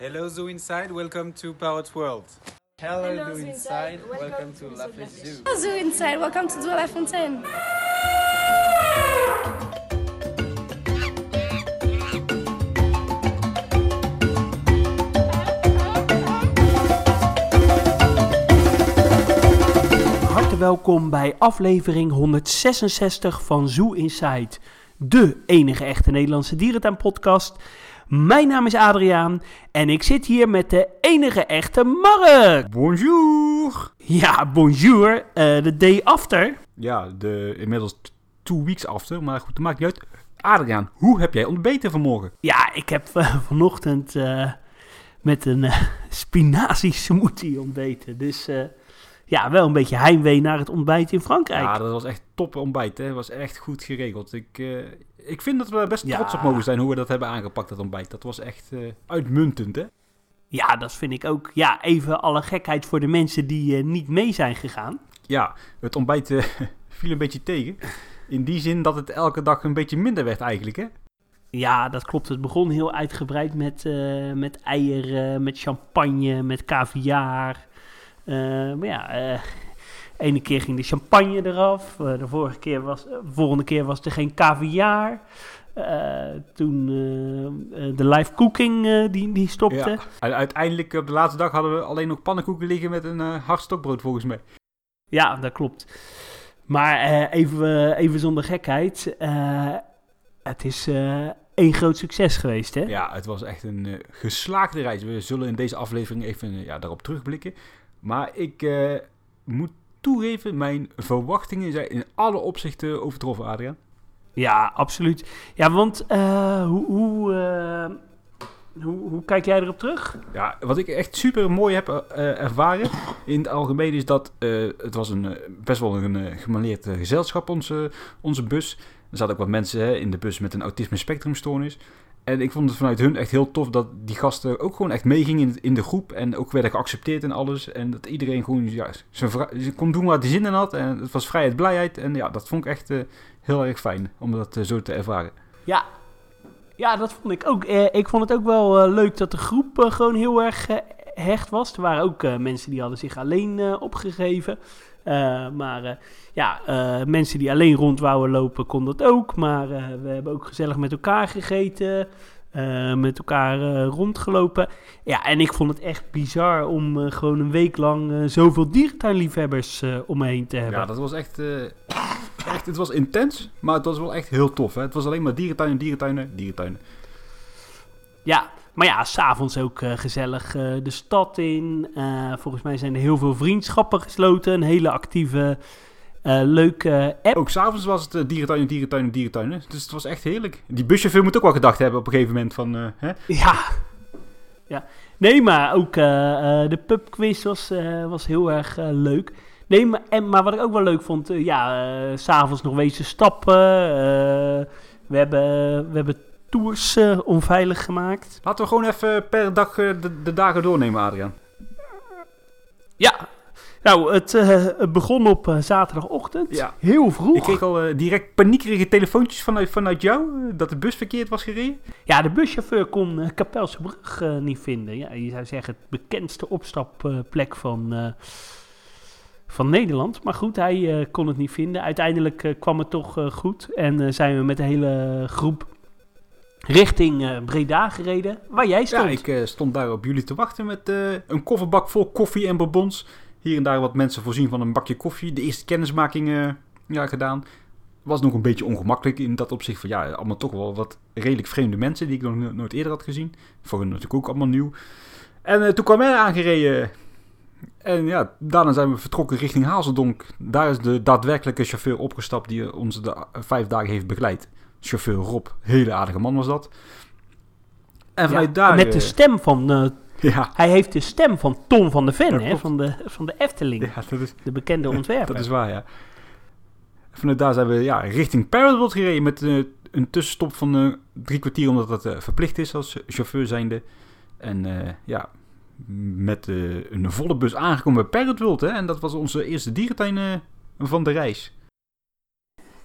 Hello Zoo Inside, welcome to Parrot World. Hello, Hello, Zoo Zoo Inside. Welcome, Welcome to to La Zoo Fête Zoo. Zoo. Zoo Inside, welcome to Douala Fontaine. Hartelijk welkom bij aflevering 166 van Zoo Inside, de enige echte Nederlandse dierentuinpodcast. Mijn naam is Adriaan en ik zit hier met de enige echte Mark. Bonjour! Ja, bonjour, eh, de day after. Ja, de inmiddels two weeks after, maar goed, dat maakt niet uit. Adriaan, hoe heb jij ontbeten vanmorgen? Ja, ik heb eh, vanochtend eh, met een spinazie smoothie ontbeten. Dus ja, wel een beetje heimwee naar het ontbijt in Frankrijk. Ja, dat was echt top ontbijt, hè. Dat was echt goed geregeld. Ik, ik vind dat we best Ja. trots op mogen zijn hoe we dat hebben aangepakt, dat ontbijt. Dat was echt eh, uitmuntend, hè. Ja, dat vind ik ook. Ja, even alle gekheid voor de mensen die eh, niet mee zijn gegaan. Ja, het ontbijt eh, viel een beetje tegen. In die zin dat het elke dag een beetje minder werd eigenlijk, hè. Ja, dat klopt. Het begon heel uitgebreid met, met eieren, met champagne, met caviar. Maar ja, eh ene keer ging de champagne eraf. eh, de vorige keer was, eh, de volgende keer was er geen caviar. Eh, toen eh, eh, de live cooking eh, die, die stopte. Ja. En uiteindelijk op de laatste dag hadden we alleen nog pannenkoeken liggen met een eh hard stokbrood volgens mij. Ja, dat klopt. Maar eh, even, even zonder gekheid. eh, het is eh één groot succes geweest, hè? Ja, het was echt een eh, geslaagde reis. We zullen in deze aflevering even eh, ja, daarop terugblikken. Maar ik eh, moet toegeven, mijn verwachtingen zijn in alle opzichten overtroffen, Adriaan. Ja, absoluut. Ja, want eh, hoe, hoe, eh, hoe, hoe kijk jij erop terug? Ja, wat ik echt super mooi heb eh, ervaren in het algemeen is dat het was een, best wel een gemaleerd gezelschap, onze, onze bus. Er zaten ook wat mensen hè, in de bus met een autisme spectrumstoornis. En ik vond het vanuit hun echt heel tof dat die gasten ook gewoon echt meegingen in, de groep. En ook werden geaccepteerd en alles. En dat iedereen gewoon ja, zijn ze kon doen wat hij zin in had. En het was vrijheid, blijheid. En ja, dat vond ik echt eh, heel erg fijn om dat eh, zo te ervaren. Ja, ja dat vond ik ook. Eh, ik vond het ook wel leuk dat de groep gewoon heel erg hecht was. Er waren ook mensen die hadden zich alleen opgegeven. Eh, maar eh, ja, eh, mensen die alleen rond wouden lopen, kon dat ook. Maar we hebben ook gezellig met elkaar gegeten. met elkaar rondgelopen. Ja, en ik vond het echt bizar om gewoon een week lang zoveel dierentuinliefhebbers om me heen te hebben. Ja, dat was echt, echt... Het was intens, maar het was wel echt heel tof. Hè? Het was alleen maar dierentuinen, dierentuinen, dierentuinen. Ja, maar ja, s'avonds ook eh, gezellig eh, de stad in. Eh, volgens mij zijn er heel veel vriendschappen gesloten. Een hele actieve, leuke app. Ook s'avonds was het eh, dierentuinen, dierentuinen, dierentuinen. Dus het was echt heerlijk. Die buschauffeur moet ook wel gedacht hebben op een gegeven moment van... hè? Ja. ja. Nee, maar ook de pubquiz was, was heel erg leuk. Nee, maar, en, maar wat ik ook wel leuk vond, ja, eh, s'avonds nog wezen stappen. we, hebben, we hebben tours eh, onveilig gemaakt. Laten we gewoon even per dag eh, de, de dagen doornemen, Adriaan. Ja, nou, het, eh, het begon op zaterdagochtend. Ja. Heel vroeg. Ik kreeg al direct paniekerige telefoontjes vanuit, vanuit jou, dat de bus verkeerd was gereden. Ja, de buschauffeur kon Kapelse Brug eh, niet vinden. Ja, je zou zeggen het bekendste opstapplek van, van Nederland. Maar goed, hij kon het niet vinden. Uiteindelijk kwam het toch goed. En zijn we met de hele groep richting eh, Breda gereden, waar jij stond. Ja, ik eh, stond daar op jullie te wachten met eh, een kofferbak vol koffie en bonbons. Hier en daar wat mensen voorzien van een bakje koffie. De eerste kennismaking ja, gedaan. Was nog een beetje ongemakkelijk in dat opzicht van ja, allemaal toch wel wat redelijk vreemde mensen die ik nog no- nooit eerder had gezien. Voor hen natuurlijk ook allemaal nieuw. En toen kwam hij aangereden. En ja, daarna zijn we vertrokken richting Hazeldonk. Daar is de daadwerkelijke chauffeur opgestapt die ons de vijf dagen heeft begeleid. Chauffeur Rob, hele aardige man was dat. En Ja, vanuit daar... met de eh, stem van... eh, ja, hij heeft de stem van Tom van de Ven, hè, van, de, van de Efteling. ja dat, is, De bekende ontwerper. dat is waar, ja. Vanuit daar zijn we ja, richting Parrotwood gereden met eh, een tussenstop van drie kwartier, omdat dat verplicht is als chauffeur zijnde. En ja, met een volle bus aangekomen bij Parrotwood, hè. En dat was onze eerste dierentuin van de reis.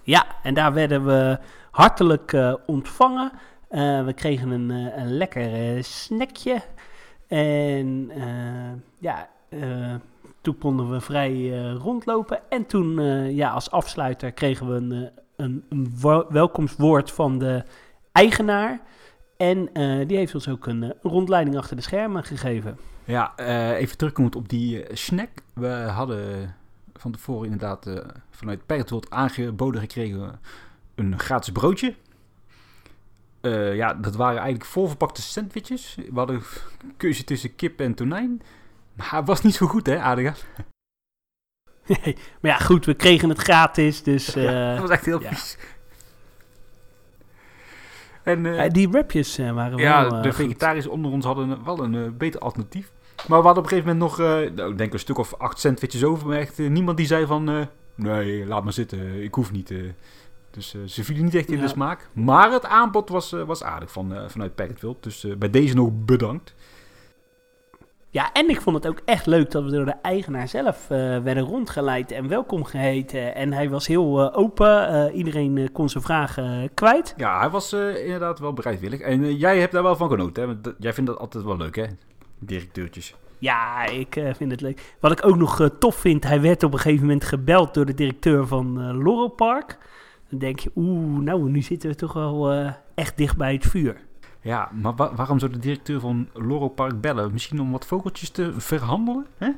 Ja, en daar werden we hartelijk eh, ontvangen. Eh, we kregen een, eh, lekker snackje. En ja, toen konden we vrij rondlopen. En toen, ja, als afsluiter kregen we een, een, een welkomstwoord van de eigenaar. En die heeft ons ook een, rondleiding achter de schermen gegeven. Ja, even terugkomend op die snack. We hadden van tevoren inderdaad eh, vanuit Pertwold aangeboden gekregen een gratis broodje. Eh, ja, dat waren eigenlijk volverpakte sandwiches. We hadden een keuze tussen kip en tonijn. Maar het was niet zo goed, hè, Adega? Nee, maar ja, goed, we kregen het gratis, dus... Ja, eh, dat was echt heel ja. vies. En die wrapjes eh, waren ja, wel eh, de vegetariërs onder ons hadden wel een beter alternatief. Maar we hadden op een gegeven moment nog, eh, nou, ik denk een stuk of acht sandwiches over. Maar echt eh, niemand die zei van, eh, nee, laat maar zitten, ik hoef niet. eh. dus eh, ze vielen niet echt in Ja. de smaak. Maar het aanbod was, was aardig van, eh, vanuit Packetwild. Dus eh, bij deze nog bedankt. Ja, en ik vond het ook echt leuk dat we door de eigenaar zelf eh, werden rondgeleid en welkom geheten. En hij was heel eh, open, eh, iedereen kon zijn vragen kwijt. Ja, hij was eh, inderdaad wel bereidwillig. En jij hebt daar wel van genoten, hè? Want jij vindt dat altijd wel leuk, hè? Directeurtjes. Ja, ik eh, vind het leuk. Wat ik ook nog eh, tof vind, hij werd op een gegeven moment gebeld door de directeur van Laurel Park. Dan denk je, oeh, nou, nu zitten we toch wel echt dicht bij het vuur. Ja, maar wa- waarom zou de directeur van Loro Park bellen? Misschien om wat vogeltjes te verhandelen? Hè?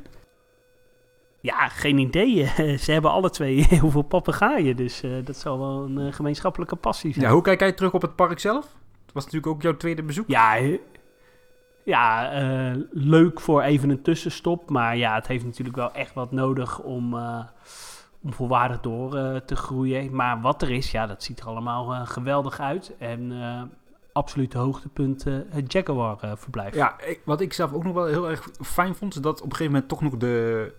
Ja, geen idee. Ze hebben alle twee heel veel papegaaien, dus dat zal wel een gemeenschappelijke passie zijn. Ja, hoe kijk jij terug op het park zelf? Het was natuurlijk ook jouw tweede bezoek. Ja, ja eh, leuk voor even een tussenstop. Maar ja, het heeft natuurlijk wel echt wat nodig om, eh, om volwaardig door eh, te groeien. Maar wat er is, ja, dat ziet er allemaal geweldig uit. En absolute hoogtepunt het Jaguar-verblijf. Ja, ik- wat ik zelf ook nog wel heel erg fijn vond, is dat op een gegeven moment toch nog de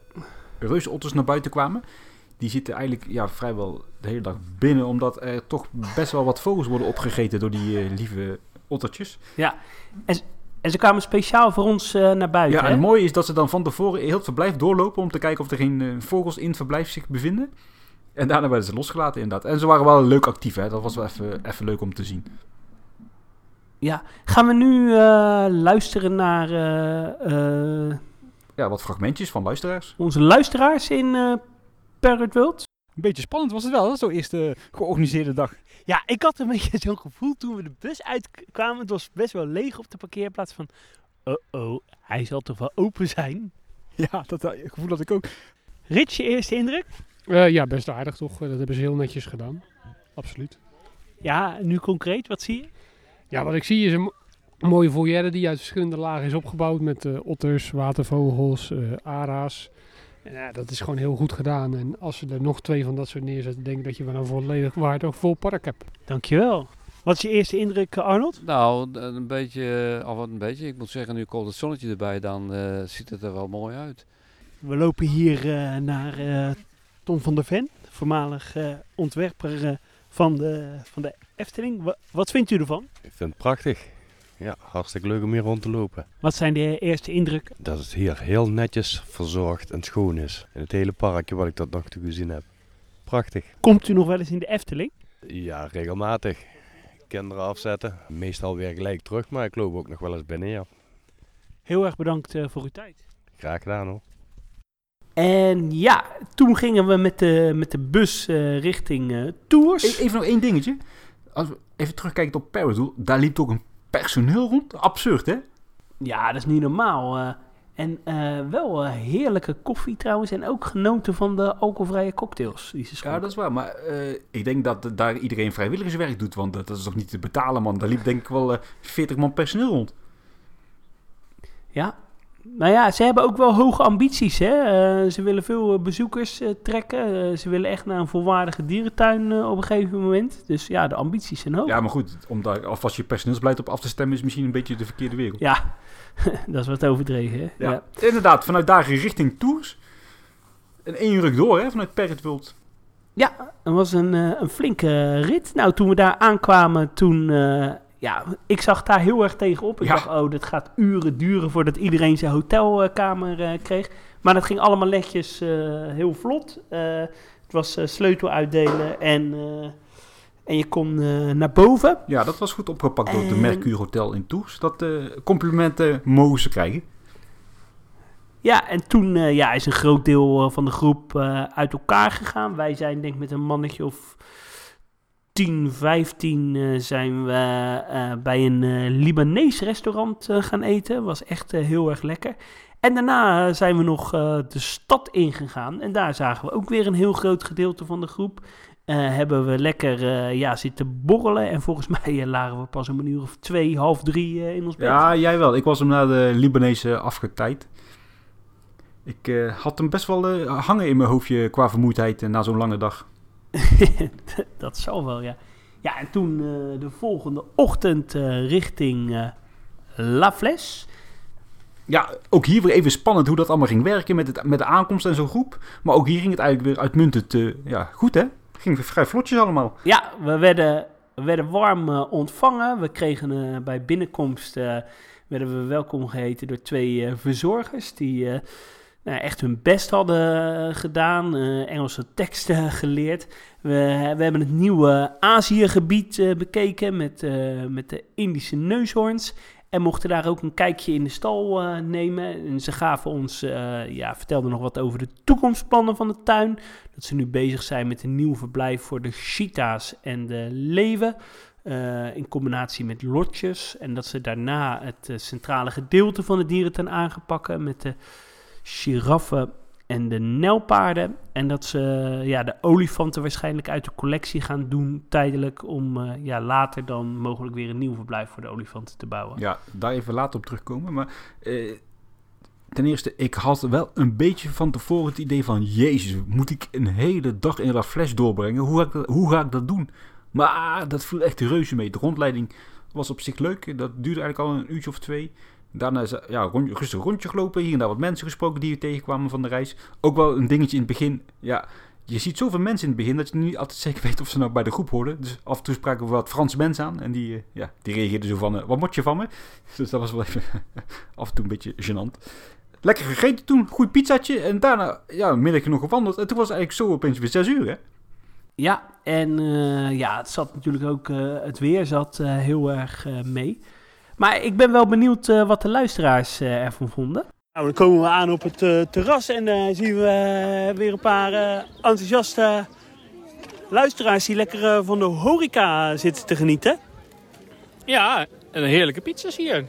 reusotters naar buiten kwamen. Die zitten eigenlijk ja, vrijwel de hele dag binnen, omdat er toch best wel wat vogels worden opgegeten door die lieve ottertjes. En ze kwamen speciaal voor ons eh, naar buiten. Ja, en het mooie is dat ze dan van tevoren heel het verblijf doorlopen om te kijken of er geen eh, vogels in het verblijf zich bevinden. En daarna werden ze losgelaten inderdaad. En ze waren wel leuk actief, hè. Dat was wel even, even leuk om te zien. Ja, gaan we nu eh, luisteren naar Ja, wat fragmentjes van luisteraars. onze luisteraars in Parrot World? Een beetje spannend was het wel, zo'n eerste georganiseerde dag. Ja, ik had een beetje zo'n gevoel toen we de bus uitkwamen. Het was best wel leeg op de parkeerplaats van... Oh-oh, hij zal toch wel open zijn? Ja, dat eh, gevoel had ik ook. Rich, je eerste indruk? Eh, ja, best aardig toch. Eh, Dat hebben ze heel netjes gedaan. Absoluut. Ja, nu concreet, wat zie je? Ja, wat ik zie is een mo- een mooie foyer die uit verschillende lagen is opgebouwd met eh, otters, watervogels, eh, ara's. Ja, dat is gewoon heel goed gedaan. En als ze er nog twee van dat soort neerzetten, denk ik dat je wel een volledig waardig vol park hebt. Dankjewel. Wat is je eerste indruk, eh, Arnold? Nou, een beetje, al wat een beetje. Ik moet zeggen, nu komt het zonnetje erbij, dan eh, ziet het er wel mooi uit. We lopen hier eh, naar eh Tom van der Ven, voormalig eh, ontwerper eh, van, de, van de Efteling. Wa- wat vindt u ervan? Ik vind het prachtig. Ja, hartstikke leuk om hier rond te lopen. Wat zijn de eerste indrukken? Dat het hier heel netjes verzorgd en schoon is. In het hele parkje wat ik tot nog toe gezien heb. Prachtig. Komt u nog wel eens in de Efteling? Ja, regelmatig. Kinderen afzetten. Meestal weer gelijk terug, maar ik loop ook nog wel eens binnen, ja. Heel erg bedankt eh, voor uw tijd. Graag gedaan hoor. En ja, toen gingen we met de, met de bus eh, richting eh, Tours. E- Even nog één dingetje. Als we even terugkijken op Paradiddle, daar liep ook een personeel rond. Absurd, hè? Ja, dat is niet normaal. eh. en eh, wel eh, heerlijke koffie trouwens. En ook genoten van de alcoholvrije cocktails die ze Ja, dat is waar. Maar ik denk dat daar iedereen vrijwilligerswerk doet. Want dat, is toch niet te betalen, man. Daar liep denk ik wel eh 40 man personeel rond. Ja. Nou ja, ze hebben ook wel hoge ambities. Hè? Eh, ze willen veel eh, bezoekers eh, trekken. Ze willen echt naar een volwaardige dierentuin op een gegeven moment. Dus ja, de ambities zijn hoog. Ja, maar goed. Om daar alvast je personeelsbeleid op af te stemmen is misschien een beetje de verkeerde wereld. Ja, dat is wat overdreven. Hè? Ja. Inderdaad, vanuit daar richting Tours. En één ruk door, hè, vanuit Perretwild. Ja, het was een, een flinke rit. Nou, toen we daar aankwamen, toen... ja, ik zag daar heel erg tegenop. Ik Ja. dacht, oh, dit gaat uren duren voordat iedereen zijn hotelkamer eh, kreeg. Maar dat ging allemaal netjes eh, heel vlot. Eh, het was sleutel uitdelen en, En je kon naar boven. Ja, dat was goed opgepakt door het En- Mercure Hotel in Tours. Dat complimenten mogen ze krijgen. Ja, en toen ja, is een groot deel van de groep uit elkaar gegaan. Wij zijn denk ik met een mannetje of 10, 15 eh, zijn we eh, bij een eh, Libanees restaurant gaan eten. Was echt heel erg lekker. En daarna zijn we nog de stad ingegaan. En daar zagen we ook weer een heel groot gedeelte van de groep. Hebben we lekker ja, zitten borrelen. En volgens mij lagen we pas een uur of twee, half drie in ons bed. Ja, jij wel. Ik was hem naar de Libanese afgetijd. Ik had hem best wel hangen in mijn hoofdje qua vermoeidheid na zo'n lange dag. dat zal wel, ja. Ja, en toen eh, de volgende ochtend eh, richting eh, La Fles. Ja, ook hier weer even spannend hoe dat allemaal ging werken met, het, met de aankomst en zo'n groep. Maar ook hier ging het eigenlijk weer uitmuntend ja, goed, hè? Ging vrij vlotjes allemaal. Ja, we werden, we werden warm ontvangen. We kregen bij binnenkomst werden we welkom geheten door twee verzorgers die nou, echt hun best hadden eh, gedaan, eh, Engelse teksten geleerd. We, we hebben het nieuwe Aziëgebied eh, bekeken met, eh, met de Indische neushoorns. En mochten daar ook een kijkje in de stal eh, nemen. En ze gaven ons, eh, ja, vertelden nog wat over de toekomstplannen van de tuin. Dat ze nu bezig zijn met een nieuw verblijf voor de cheetahs en de leeuwen. eh, in combinatie met lotjes. En dat ze daarna het eh, centrale gedeelte van de dierentuin aan gaan pakken. Met de giraffen en de nijlpaarden. En dat ze ja, de olifanten waarschijnlijk uit de collectie gaan doen tijdelijk. Om eh, ja, later dan mogelijk weer een nieuw verblijf voor de olifanten te bouwen. Ja, daar even later op terugkomen. Maar eh, ten eerste, ik had wel een beetje van tevoren het idee van... Jezus, moet ik een hele dag in La Fles doorbrengen? Hoe ga ik dat, hoe ga ik dat doen? Maar dat viel echt reuze mee. De rondleiding was op zich leuk. Dat duurde eigenlijk al een uurtje of twee. Daarna is ja, rond, rustig rondje gelopen. Hier en daar wat mensen gesproken die we tegenkwamen van de reis. Ook wel een dingetje in het begin. Ja, je ziet zoveel mensen in het begin dat je niet altijd zeker weet of ze nou bij de groep hoorden. Dus af en toe spraken we wat Franse mensen aan. En die, eh, ja, die reageerden zo van, eh, wat moet je van me? Dus dat was wel even af en toe een beetje gênant. Lekker gegeten toen, goed pizzatje. En daarna, ja, middagje nog gewandeld. En toen was het eigenlijk zo opeens weer zes uur, hè? Ja, en eh, ja, het zat natuurlijk ook, het weer zat heel erg mee. Maar ik ben wel benieuwd eh, wat de luisteraars eh, ervan vonden. Nou, dan komen we aan op het eh, terras en dan zien we weer een paar eh, enthousiaste luisteraars die lekker eh, van de horeca zitten te genieten. Ja, en een heerlijke pizza's hier.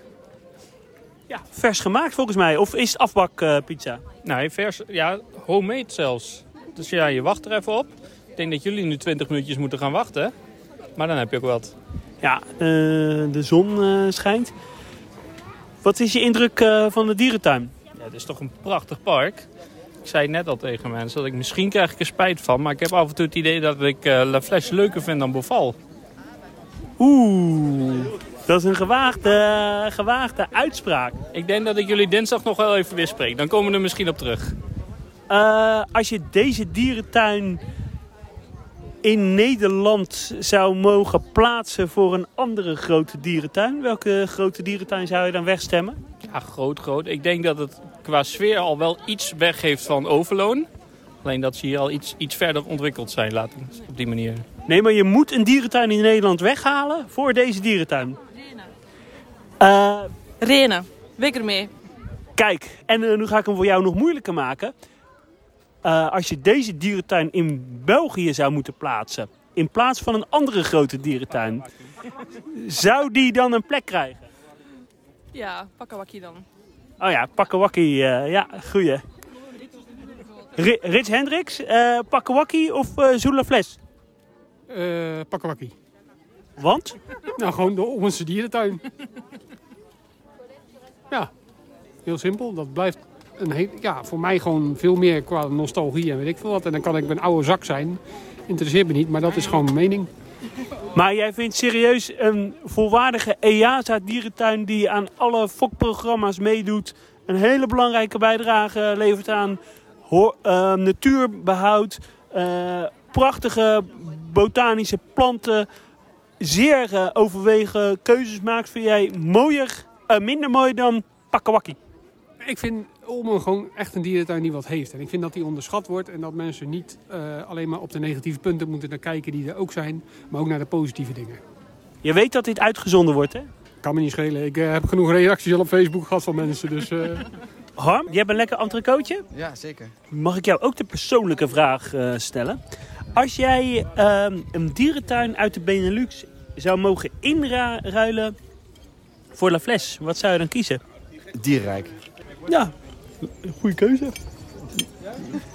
Ja, vers gemaakt volgens mij. Of is het afbakpizza? Nee, vers, ja, homemade zelfs. Dus ja, je wacht er even op. Ik denk dat jullie nu 20 minuutjes moeten gaan wachten. Maar dan heb je ook wat. Ja, eh, de zon eh, schijnt. Wat is je indruk eh, van de dierentuin? Ja, het is toch een prachtig park. Ik zei net al tegen mensen dat ik misschien krijg ik er spijt van. Maar ik heb af en toe het idee dat ik La Flèche leuker vind dan Boval. Oeh, dat is een gewaagde, gewaagde uitspraak. Ik denk dat ik jullie dinsdag nog wel even weer spreek. Dan komen we er misschien op terug. Als je deze dierentuin in Nederland zou mogen plaatsen voor een andere grote dierentuin, welke grote dierentuin zou je dan wegstemmen? Ja, groot, groot. Ik denk dat het qua sfeer al wel iets weggeeft van Overloon. Alleen dat ze hier al iets, iets verder ontwikkeld zijn, laten op die manier. Nee, maar je moet een dierentuin in Nederland weghalen voor deze dierentuin. Eh, Renen, wekker mee. Kijk, en eh, nu ga ik hem voor jou nog moeilijker maken. Eh, als je deze dierentuin in België zou moeten plaatsen, in plaats van een andere grote dierentuin, zou die dan een plek krijgen? Ja, pakkawakkie dan. Oh ja, Pakkawakkie, eh, ja, goeie. Ri- Rich Hendricks, eh Pakkawakkie of eh Zula Fles? Eh Pakkawakkie. Want? Nou, gewoon de onze dierentuin. ja, heel simpel. Dat blijft een heel, ja, voor mij gewoon veel meer qua nostalgie en weet ik veel wat. En dan kan ik een oude zak zijn. Interesseert me niet, maar dat is gewoon mijn mening. Maar jij vindt serieus een volwaardige EASA-dierentuin die aan alle fokprogramma's meedoet, een hele belangrijke bijdrage levert aan ho- eh, natuurbehoud, eh, prachtige botanische planten, zeer eh, overwegen keuzes maakt, vind jij mooier, minder mooi dan Pakkawakkie? Ik vind Olmen gewoon echt een dierentuin die wat heeft. En ik vind dat die onderschat wordt en dat mensen niet eh, alleen maar op de negatieve punten moeten naar kijken die er ook zijn, maar ook naar de positieve dingen. Je weet dat dit uitgezonden wordt, hè? Kan me niet schelen. Ik eh, heb genoeg reacties al op Facebook gehad van mensen. Dus, eh, Harm, je hebt een lekker entrecootje? Ja, zeker. Mag ik jou ook de persoonlijke vraag eh, stellen? Als jij ehm, een dierentuin uit de Benelux zou mogen inruilen voor La Fles, wat zou je dan kiezen? Dierrijk. Ja, goede keuze.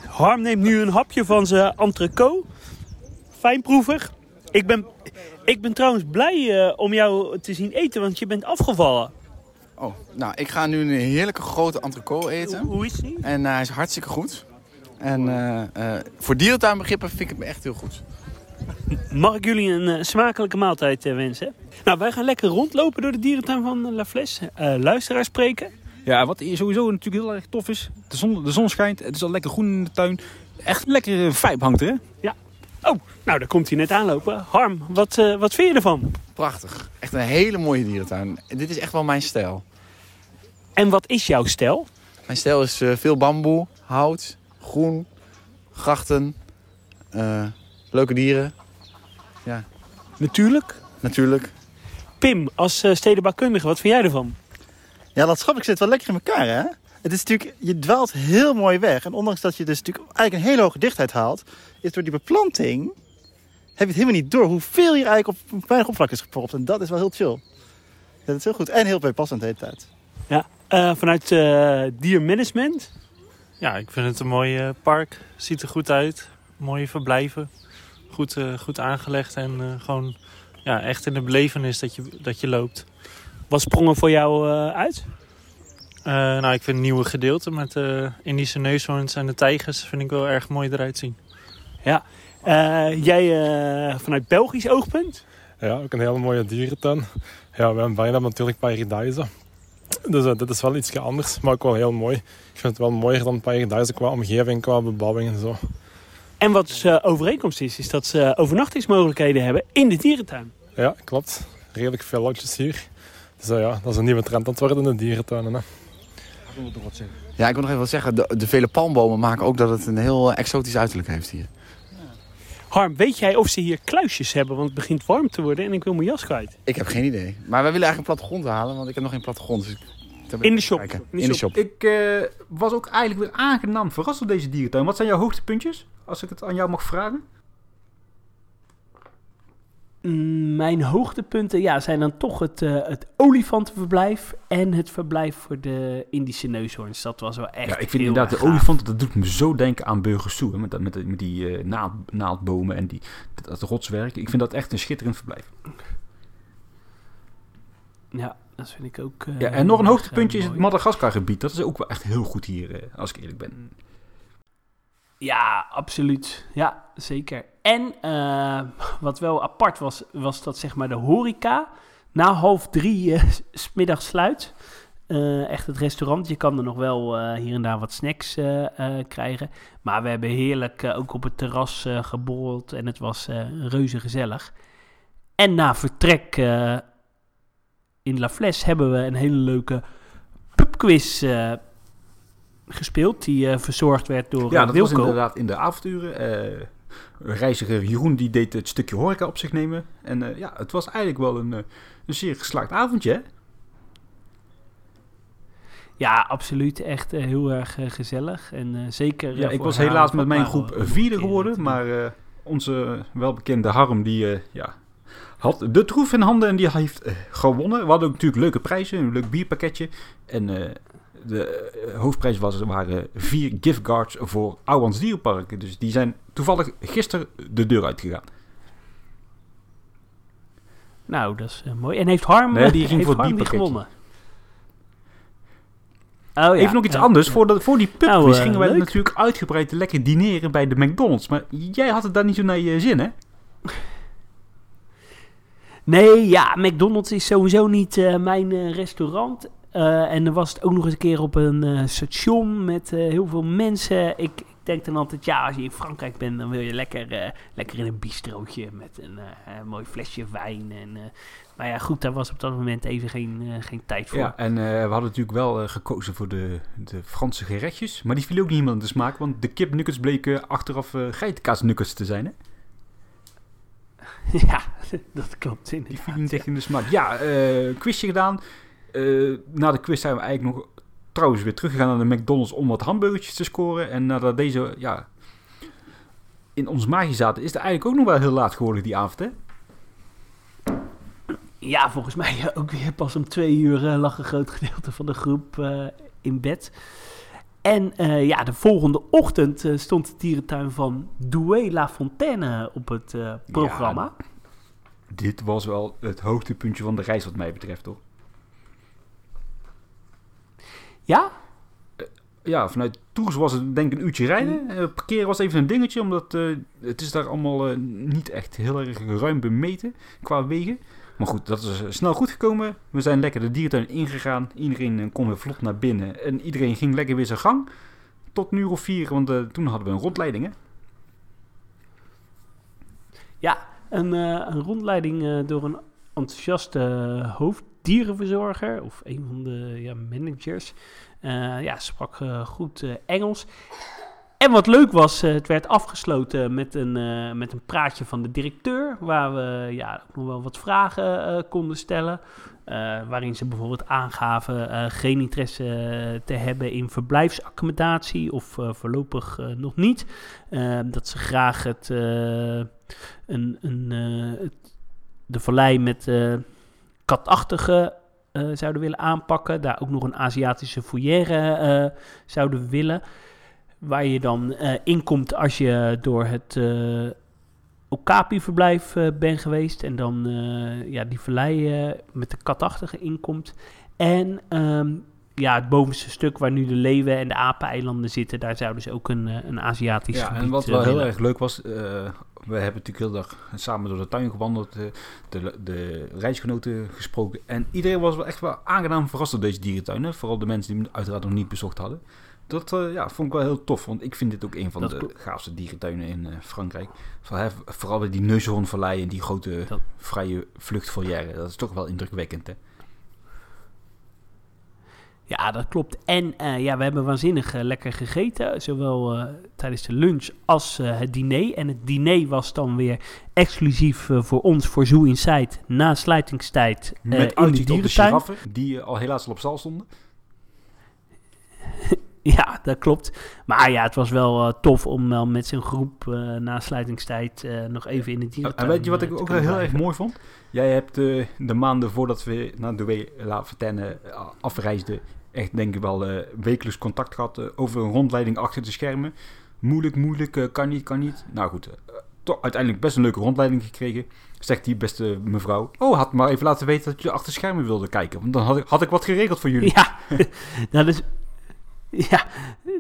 Harm neemt nu een hapje van zijn entrecote. Fijnproevig. Ik ben, ik ben trouwens blij eh, om jou te zien eten, want je bent afgevallen. Oh, nou, ik ga nu een heerlijke grote entrecote eten. Hoe is die? En eh, hij is hartstikke goed. En eh, voor dierentuinbegrippen vind ik hem echt heel goed. Mag ik jullie een smakelijke maaltijd wensen? Nou, wij gaan lekker rondlopen door de dierentuin van La Fles. Luisteraars spreken. Ja, wat sowieso natuurlijk heel erg tof is. De zon, de zon schijnt, het is al lekker groen in de tuin. Echt een lekkere vibe hangt er, hè? Ja. Oh, nou, daar komt hij net aanlopen. Harm, wat, eh, wat vind je ervan? Prachtig. Echt een hele mooie dierentuin. En dit is echt wel mijn stijl. En wat is jouw stijl? Mijn stijl is eh, veel bamboe, hout, groen, grachten, eh, leuke dieren. Ja, Natuurlijk. natuurlijk. Pim, als eh, stedenbouwkundige, wat vind jij ervan? Ja, landschap zit wel lekker in elkaar, hè? Het is natuurlijk, je dwaalt heel mooi weg. En ondanks dat je dus natuurlijk eigenlijk een hele hoge dichtheid haalt, is door die beplanting, heb je het helemaal niet door hoeveel hier eigenlijk op een weinig oppervlak is gepropt. En dat is wel heel chill. Dat is heel goed. En heel bijpassend de hele tijd. Ja, eh, vanuit eh, diermanagement. Ja, ik vind het een mooi eh, park. Ziet er goed uit. Mooie verblijven. Goed, eh, goed aangelegd en eh, gewoon ja, echt in de belevenis dat je, dat je loopt. Wat sprong er voor jou eh, uit? Eh, nou, ik vind nieuwe gedeelten met de Indische neushoorns en de tijgers vind ik wel erg mooi eruit zien. Ja. Eh, jij eh, vanuit Belgisch oogpunt? Ja, ook een hele mooie dierentuin. Ja, we hebben bijna natuurlijk Paradise. Dus eh, dit is wel iets anders, maar ook wel heel mooi. Ik vind het wel mooier dan Paradise qua omgeving, qua bebouwing en zo. En wat uh, overeenkomst is, is dat ze overnachtingsmogelijkheden hebben in de dierentuin. Ja, klopt. Redelijk veel lotjes hier. Dus eh, ja, dat is een nieuwe trend aan het worden in de dierentuinen. Hè. Ja, ik wil nog even wat zeggen. De, de vele palmbomen maken ook dat het een heel eh, exotisch uiterlijk heeft hier. Harm, weet jij of ze hier kluisjes hebben? Want het begint warm te worden en ik wil mijn jas kwijt. Ik heb geen idee. Maar wij willen eigenlijk een plattegrond halen, want ik heb nog geen plattegrond. Dus In de shop. In de In de shop. shop. Ik eh, was ook eigenlijk weer aangenaam verrast door deze dierentuin. Wat zijn jouw hoogtepuntjes? Als ik het aan jou mag vragen. Mm, Mijn hoogtepunten ja, zijn dan toch het, eh, het olifantenverblijf en het verblijf voor de Indische neushoorns. Dat was wel echt Ja, ik vind inderdaad de erg gaaf. olifant, dat doet me zo denken aan Burgersoe. hè, Met, dat- met, die- met die eh, naald, naaldbomen en die, dat, dat rotswerk. Ik vind dat echt een schitterend verblijf. Ja, dat vind ik ook. eh, Ja, en nog een hoogtepuntje is het. Madagaskar-gebied. Dat is ook wel echt heel goed hier, als ik eerlijk ben. Ja, absoluut. Ja, zeker. En eh, wat wel apart was, was dat zeg maar de horeca na half drie eh, s- 's middags sluit. Eh, echt het restaurant. Je kan er nog wel eh, hier en daar wat snacks eh, eh, krijgen. Maar we hebben heerlijk eh, ook op het terras eh geborreld. En het was eh, reuze gezellig. En na vertrek eh, in La Fles hebben we een hele leuke pubquiz eh, gespeeld. Die eh, verzorgd werd door Ja, eh, dat was inderdaad in de avonturen. Eh, reiziger Jeroen die deed het stukje horeca op zich nemen. En ja, het was eigenlijk wel een, een zeer geslaagd avondje, hè? Ja, absoluut. Echt heel erg gezellig. En zeker. Ja, ik was helaas met mijn groep vierde geworden. Maar onze welbekende Harm, die ja, had de troef in handen en die heeft gewonnen. We hadden ook natuurlijk leuke prijzen, een leuk bierpakketje. En de eh, hoofdprijs was, waren vier giftcards voor Ouwans Dierenpark. Dus die zijn toevallig gisteren de deur uitgegaan. Nou, dat is eh, mooi. En heeft Harm, Nee, die ging voor Harm die gewonnen? Oh, ja. Even nog iets anders. Voor, de, voor die pubquiz Nou, eh, gingen wij leuk. natuurlijk uitgebreid lekker dineren bij de McDonald's. Maar jij had het daar niet zo naar je zin, hè? Nee, ja, McDonald's is sowieso niet eh, mijn eh, restaurant. Eh, en dan was het ook nog eens een keer op een eh, station met eh, heel veel mensen. Ik, denk dan altijd, ja, als je in Frankrijk bent, dan wil je lekker, lekker in een bistrootje met een, een mooi flesje wijn. En, maar ja, goed, daar was op dat moment even geen, geen tijd voor. Ja, en we hadden natuurlijk wel gekozen voor de, de Franse gerechtjes. Maar die viel ook niet helemaal in de smaak, want de kipnuggets bleken achteraf uh, geitenkaasnuggets te zijn, hè? ja, dat klopt inderdaad. Die viel niet echt in de smaak. Ja, quizje gedaan. Eh, na de quiz zijn we eigenlijk nog trouwens weer teruggegaan naar de McDonald's om wat hamburgertjes te scoren. En nadat deze, ja, in ons maagje zaten, is het eigenlijk ook nog wel heel laat geworden die avond, hè? Ja, volgens mij ook weer pas om twee uur eh, lag een groot gedeelte van de groep eh, in bed. En ja, de volgende ochtend stond de dierentuin van Douai La Fontaine op het programma. Dit was wel het hoogtepuntje van de reis wat mij betreft, toch? Ja? Ja, vanuit Tours was het denk ik een uurtje rijden. Eh, parkeren was even een dingetje, omdat eh, het is daar allemaal eh, niet echt heel erg ruim bemeten qua wegen. Maar goed, dat is eh, snel goed gekomen. We zijn lekker de dierentuin ingegaan. Iedereen eh, kon weer vlot naar binnen. En iedereen ging lekker weer zijn gang. Tot uur of vier, want eh, toen hadden we een rondleiding, hè? Ja, een, eh, een rondleiding eh, door een enthousiaste hoofddierenverzorger of een van de ja, managers. Eh, ja, sprak eh, goed eh, Engels. En wat leuk was, het werd afgesloten met een, met een praatje van de directeur, waar we ja, nog wel wat vragen konden stellen. Waarin ze bijvoorbeeld aangaven geen interesse te hebben in verblijfsaccommodatie of voorlopig nog niet. Dat ze graag het, een, een, de vallei met katachtige eh, zouden willen aanpakken. Daar ook nog een Aziatische foyer eh, zouden willen. Waar je dan eh, inkomt als je door het Okapi-verblijf bent geweest. En dan ja, die vallei met de katachtige inkomt. En ehm, ja, het bovenste stuk waar nu de leeuwen en de apeneilanden zitten, daar zouden ze ook een, een Aziatisch Ja, gebied en wat wel heel erg leuk was, eh, we hebben natuurlijk heel dag samen door de tuin gewandeld, eh, de, de reisgenoten gesproken. En iedereen was wel echt wel aangenaam verrast door deze dierentuin. Hè? Vooral de mensen die hem uiteraard nog niet bezocht hadden. Dat eh, ja, vond ik wel heel tof, want ik vind dit ook een van Dat de gaafste dierentuinen in eh, Frankrijk. Vooral, bij die neushoornvallei en die grote vrije vluchtvolière. Dat is toch wel indrukwekkend, hè? Ja, dat klopt. En eh, ja, we hebben waanzinnig eh, lekker gegeten. Zowel eh, tijdens de lunch als het diner. En het diner was dan weer exclusief voor ons, voor Zoo Inside, na sluitingstijd Met in de dierentuin. die al helaas al op stal stonden. Ja, dat klopt. Maar ja, het was wel tof om met zijn groep na sluitingstijd nog even in de dierentuin En weet je wat ik te ook heel erg mooi vond? Jij hebt de maanden voordat we naar de La Fontaine afreisden, echt denk ik wel eh, wekelijks contact gehad eh, over een rondleiding achter de schermen. Moeilijk, moeilijk, eh, kan niet, kan niet. Nou goed, toch uiteindelijk best een leuke rondleiding gekregen. Zegt die beste mevrouw. Oh, had maar even laten weten dat je achter schermen wilde kijken. Want dan had ik, had ik wat geregeld voor jullie. Ja, dat is, ja,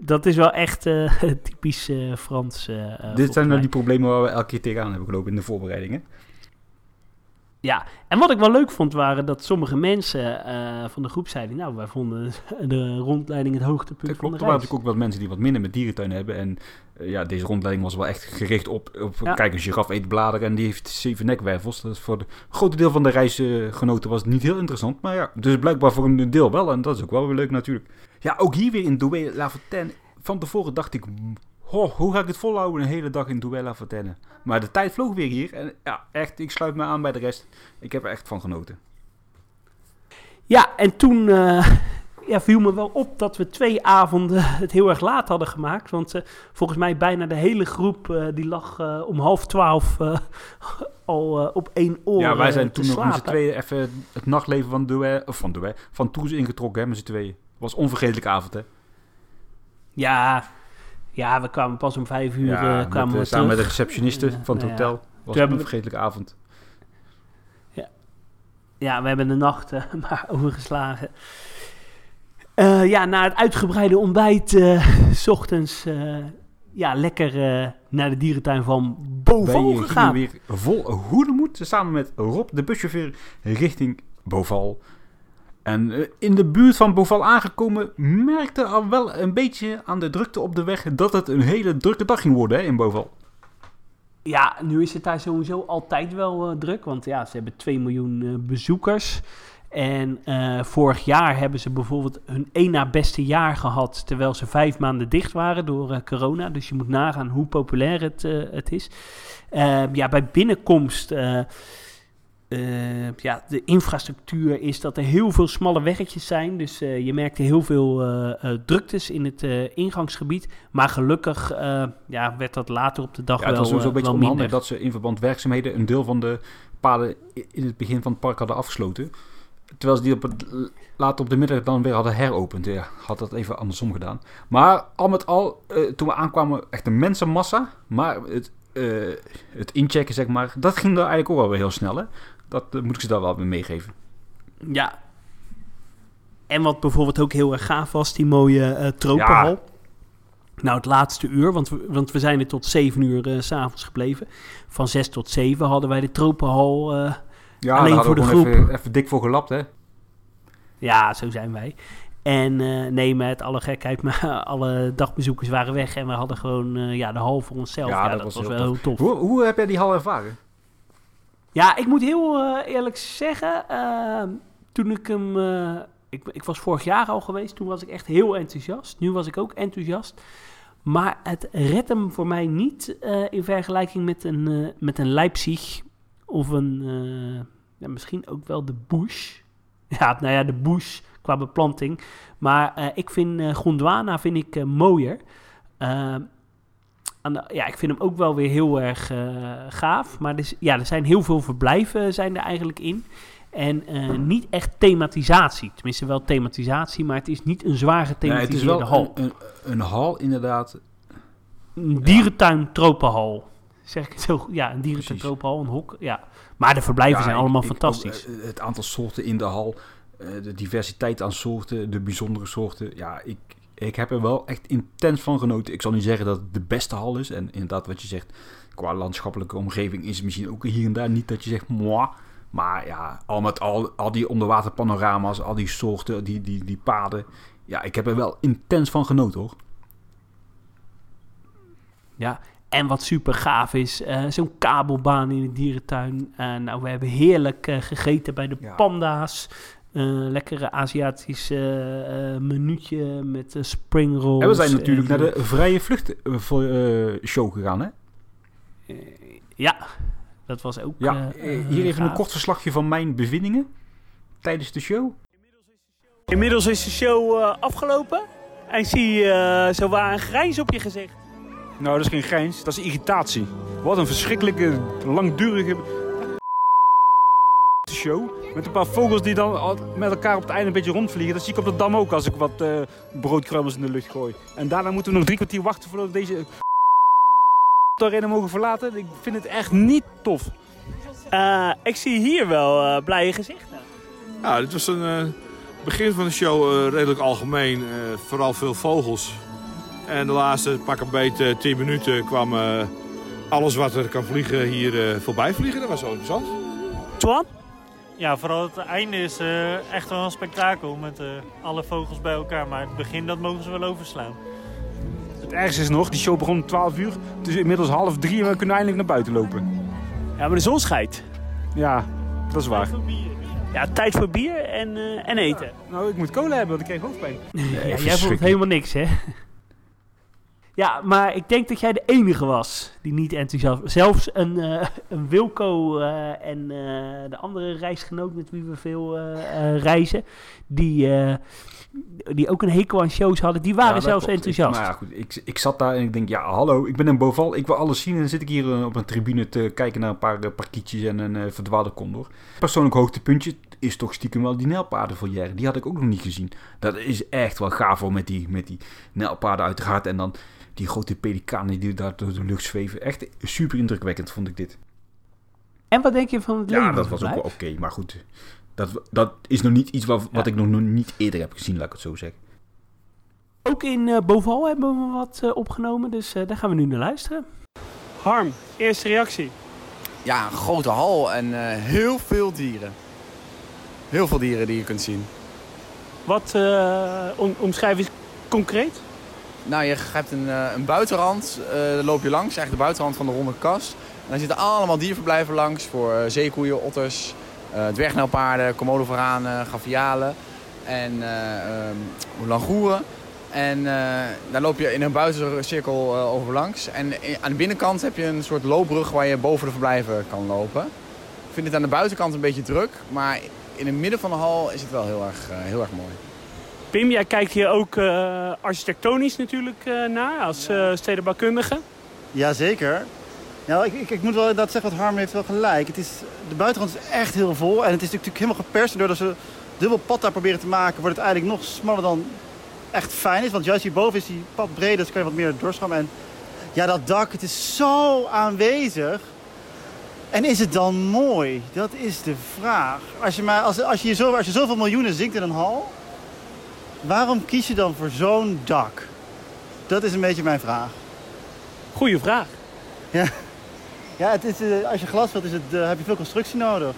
dat is wel echt typisch Frans. Dit zijn nou die problemen waar we elke keer tegenaan hebben gelopen in de voorbereidingen. Ja, en wat ik wel leuk vond waren dat sommige mensen eh, van de groep zeiden... nou, wij vonden de rondleiding het hoogtepunt Dat van klopt. de Er waren reis. natuurlijk ook wat mensen die wat minder met dierentuinen hebben. En eh, ja, deze rondleiding was wel echt gericht op, op Ja. kijk, een giraf eet bladeren en die heeft zeven nekwervels. Dat is voor het grote deel van de reisgenoten was het niet heel interessant. Maar ja, dus blijkbaar voor een deel wel. En dat is ook wel weer leuk natuurlijk. Ja, ook hier weer in Douai La Fontaine. Van tevoren dacht ik, ho, hoe ga ik het volhouden een hele dag in Douai La Fontaine? Maar de tijd vloog weer hier. En ja, echt, ik sluit me aan bij de rest. Ik heb er echt van genoten. Ja, en toen eh, ja, viel me wel op dat we twee avonden het heel erg laat hadden gemaakt. Want eh, volgens mij bijna de hele groep eh, die lag om half twaalf al op één oor Ja, wij zijn toen nog met z'n tweeën even het nachtleven van Douai, of van van Tours ingetrokken, hè, met z'n tweeën. was een onvergetelijke avond, hè? Ja, ja, we kwamen pas om vijf uur Ja, eh, kwamen met, eh, we samen met de receptioniste van het ja. hotel. Was een onvergetelijke avond. Ja, we hebben de nacht eh, maar overgeslagen. Ja, na het uitgebreide ontbijt, eh, s ochtends, ja, lekker naar de dierentuin van Wij gingen gegaan. weer vol hoedemoed samen met Rob, de buschauffeur, richting Boval. En eh, in de buurt van Boval aangekomen merkte al wel een beetje aan de drukte op de weg dat het een hele drukke dag ging worden hè, in Boval. Ja, nu is het daar sowieso altijd wel eh, druk, want ja, ze hebben 2 miljoen eh, bezoekers. En vorig jaar hebben ze bijvoorbeeld hun één na beste jaar gehad, terwijl ze vijf maanden dicht waren door corona. Dus je moet nagaan hoe populair het, het is. Eh, ja, bij binnenkomst, eh, ja, de infrastructuur is dat er heel veel smalle weggetjes zijn. Dus eh, je merkte heel veel eh, druktes in het ingangsgebied. Maar gelukkig ja, werd dat later op de dag Ja, het wel, was sowieso een beetje onhandig minder. dat ze in verband werkzaamheden een deel van de paden in het begin van het park hadden afgesloten. Terwijl ze die op het, later op de middag dan weer hadden heropend. Ja, had dat even andersom gedaan. Maar al met al, toen we aankwamen, echt een mensenmassa. Maar het, het inchecken, zeg maar, dat ging er eigenlijk ook wel weer heel snel. Hè? Dat eh, moet ik ze daar wel weer meegeven. Ja. En wat bijvoorbeeld ook heel erg gaaf was, die mooie eh tropenhal. Nou, het laatste uur, want we, want we zijn er tot 7 uur eh, s s'avonds gebleven. Van 6 tot 7 hadden wij de tropenhal Ja, alleen voor de groep. even, even dik voor gelapt, hè? Ja, zo zijn wij. En eh, nee, met alle gekheid, maar alle dagbezoekers waren weg. En we hadden gewoon ja, de hal voor onszelf. Ja, dat, was, wel heel tof. Hoe, hoe heb jij die hal ervaren? Ja, ik moet heel eh, eerlijk zeggen, ehm, toen ik hem... eh, ik, ik was vorig jaar al geweest, toen was ik echt heel enthousiast. Nu was ik ook enthousiast. Maar het redt hem voor mij niet eh, in vergelijking met een, met een Leipzig of een... ja, misschien ook wel de Bush. Ja, nou ja, de Bush qua beplanting. Maar ik vind Gondwana vind ik, mooier. Aan de- ja, ik vind hem ook wel weer heel erg eh, gaaf. Maar er, is- ja, er zijn heel veel verblijven zijn er eigenlijk in. En eh, niet echt thematisatie. Tenminste wel thematisatie, maar het is niet een zwaar Nee, het is wel hal. een, een, een hal, inderdaad. Een dierentuin tropenhal. Zeg ik het zo? Ja, een dierentuin tropenhal, een hok. Ja. Maar de verblijven Ja, zijn allemaal ik fantastisch. eh, het aantal soorten in de hal, eh, de diversiteit aan soorten, de bijzondere soorten. Ja, ik, ik heb er wel echt intens van genoten. Ik zal niet zeggen dat het de beste hal is. En inderdaad, wat je zegt, qua landschappelijke omgeving is het misschien ook hier en daar niet dat je zegt, moi. Maar ja, al met al, al die onderwaterpanorama's, al die soorten, die, die, die paden. Ja, ik heb er wel intens van genoten hoor. Ja, en wat super gaaf is, eh, zo'n kabelbaan in de dierentuin. Eh, nou, we hebben heerlijk eh, gegeten bij de panda's. Eh, lekkere Aziatisch eh, minuutje met eh, spring rolls. En we zijn natuurlijk en, naar de vrije vlucht eh, voor, eh, show gegaan hè. Ja, dat was ook Ja, hier even een kort verslagje van mijn bevindingen tijdens de show. Inmiddels is de show eh, afgelopen. En ik zie eh zo waar een grijns op je gezicht. Nou, dat is geen grijns, dat is irritatie. Wat een verschrikkelijke, langdurige show. Met een paar vogels die dan met elkaar op het einde een beetje rondvliegen. Dat zie ik op de dam ook als ik wat eh broodkruimels in de lucht gooi. En daarna moeten we nog drie kwartier wachten voordat we deze arena mogen verlaten. Ik vind het echt niet tof. Eh, ik zie hier wel eh, blije gezichten. Ja, dit was een eh, begin van de show eh, redelijk algemeen. eh, vooral veel vogels. En de laatste pak een beetje 10 minuten kwam eh, alles wat er kan vliegen hier eh, voorbij vliegen. Dat was zo interessant. Twan? Ja, vooral het einde is eh, echt wel een spektakel met eh, alle vogels bij elkaar. Maar het begin, dat mogen ze wel overslaan. Het ergste is nog, die show begon om 12 uur. Het is inmiddels half drie en we kunnen eindelijk naar buiten lopen. Ja, maar de zon schijnt. Ja, dat is waar. Ja, tijd voor bier en, eh, en eten. Nou, ik moet cola hebben, want ik krijg hoofdpijn. ja, jij vond helemaal niks, hè? Ja, maar ik denk dat jij de enige was die niet enthousiast was. Zelfs een, eh, een Wilco eh, en eh, de andere reisgenoot met wie we veel reizen, die, die ook een hekel aan shows hadden, die waren Ja, zelfs klopt. enthousiast. Ik, maar ja, goed, ik, ik zat daar en ik denk, ja, hallo, ik ben een boval, ik wil alles zien. En dan zit ik hier op een tribune te kijken naar een paar uh, parkietjes en een uh, verdwaalde condor. Persoonlijk hoogtepuntje is toch stiekem wel die nijlpaardenvolière. Die had ik ook nog niet gezien. Dat is echt wel gaaf met die, met die nijlpaarden uiteraard. En dan die grote pelikanen die daar door de lucht zweven. Echt super indrukwekkend vond ik dit. En wat denk je van het Ja, dat was ook wel oké, maar goed. Dat, dat is nog niet iets wat, wat ik nog, niet eerder heb gezien, laat ik het zo zeggen. Ook in uh, Boval hebben we wat uh, opgenomen, dus uh, daar gaan we nu naar luisteren. Harm, eerste reactie. Ja, een grote hal en uh, heel veel dieren. Heel veel dieren die je kunt zien. Wat eh, om, omschrijf eens concreet? Nou, je hebt een, eh, een buitenrand, eh, daar loop je langs, eigenlijk de buitenrand van de ronde kast. En daar zitten allemaal dierverblijven langs voor eh, zeekoeien, otters, dwergnelpaarden, komodovaranen, gavialen en eh ehm, langoeren. En daar loop je in een buitencirkel eh, over langs. En aan de binnenkant heb je een soort loopbrug waar je boven de verblijven kan lopen. Ik vind het aan de buitenkant een beetje druk, maar in het midden van de hal is het wel heel erg, heel erg mooi. Pim, jij kijkt hier ook eh, architectonisch natuurlijk eh, naar als eh stedenbouwkundige. Jazeker. Nou, ik, ik, ik moet wel inderdaad zeggen, wat Harm heeft wel gelijk. Het is, de buitenrand is echt heel vol. En het is natuurlijk helemaal geperst. En doordat ze dubbel pad daar proberen te maken, wordt het eigenlijk nog smaller dan echt fijn is. Want juist hierboven is die pad breder, dus kan je wat meer doorstromen. En ja, dat dak, het is zo aanwezig. En is het dan mooi? Dat is de vraag. Als je, maar, als, als je, zo, als je zoveel miljoenen zingt in een hal, waarom kies je dan voor zo'n dak? Dat is een beetje mijn vraag. Goeie vraag. Ja, ja het is, eh, als je glas wilt, is het, eh, heb je veel constructie nodig.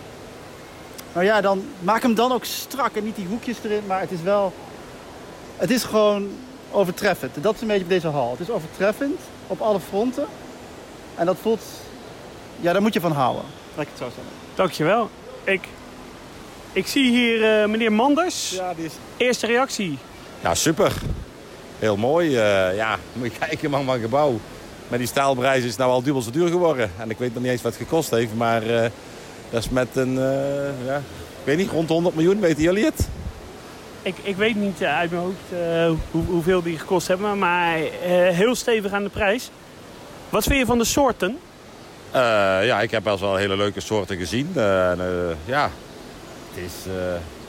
Maar ja, dan maak hem dan ook strak en niet die hoekjes erin. Maar het is wel... Het is gewoon overtreffend. Dat is een beetje op deze hal. Het is overtreffend op alle fronten. En dat voelt... Ja, daar moet je van houden. Laat ik het zo zeggen. Dankjewel. Ik, ik zie hier eh, meneer Manders. Ja, die is... Eerste reactie. Ja, super. Heel mooi. eh, ja, moet je kijken, man, van gebouw. Met die staalprijs is het nou al dubbel zo duur geworden. En ik weet nog niet eens wat het gekost heeft, maar eh, dat is met een, eh, ja, ik weet niet, rond de 100 miljoen, weten jullie het? Ik, ik weet niet uit mijn hoofd eh, hoe, hoeveel die gekost hebben, maar eh, heel stevig aan de prijs. Wat vind je van de soorten? Eh, ja, ik heb wel eens wel hele leuke soorten gezien. Eh, en, eh, ja, het is...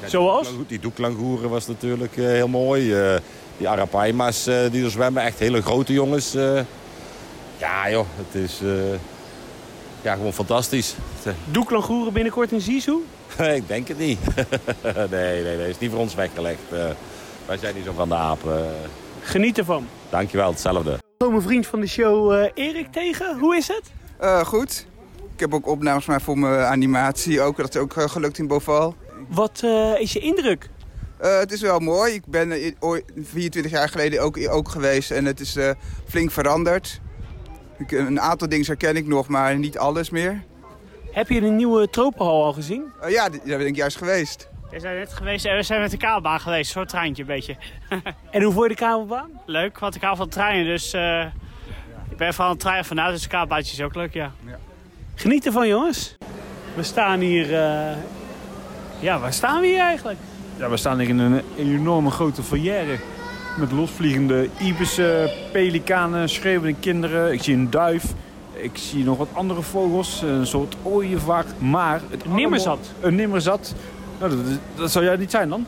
eh, Zoals? Die, doeklang- die doeklangoeren was natuurlijk eh, heel mooi. Eh, die arapaima's eh, die er zwemmen, echt hele grote jongens. eh. ja joh, het is eh, ja, gewoon fantastisch. Doeklangoeren binnenkort in Zizou? ik denk het niet. nee, nee, nee, is niet voor ons weggelegd. Eh, wij zijn niet zo van de apen. Geniet ervan. Dankjewel, hetzelfde. Kom een vriend van de show eh, Erik tegen. Hoe is het? Eh, goed. Ik heb ook opnames gemaakt voor mijn animatie. Ook, dat is ook eh, gelukt in Boval. Wat eh, is je indruk? Eh, het is wel mooi. Ik ben eh, ooit- 24 jaar geleden ook, ook geweest en het is eh, flink veranderd. Ik, een aantal dingen herken ik nog, maar niet alles meer. Heb je de nieuwe tropenhal al gezien? Eh, ja, daar ben ik juist geweest. We zijn net geweest en we zijn met de kabelbaan geweest. Een soort treintje een beetje. En hoe vond je de kabelbaan? Leuk, want ik hou van treinen. Dus eh, ik ben van het trein vanuit. Dus de kabelbaantje is ook leuk, ja. Geniet ervan jongens. We staan hier... eh, Ja, waar staan we hier eigenlijk? Ja, we staan hier in een enorme grote foyer. Met losvliegende ibissen, pelikanen, schreeuwende kinderen. Ik zie een duif. Ik zie nog wat andere vogels. Een soort ooievaar. Maar... Het Een nimmerzat. Een nimmerzat. Nou, dat, dat zou jij niet zijn dan.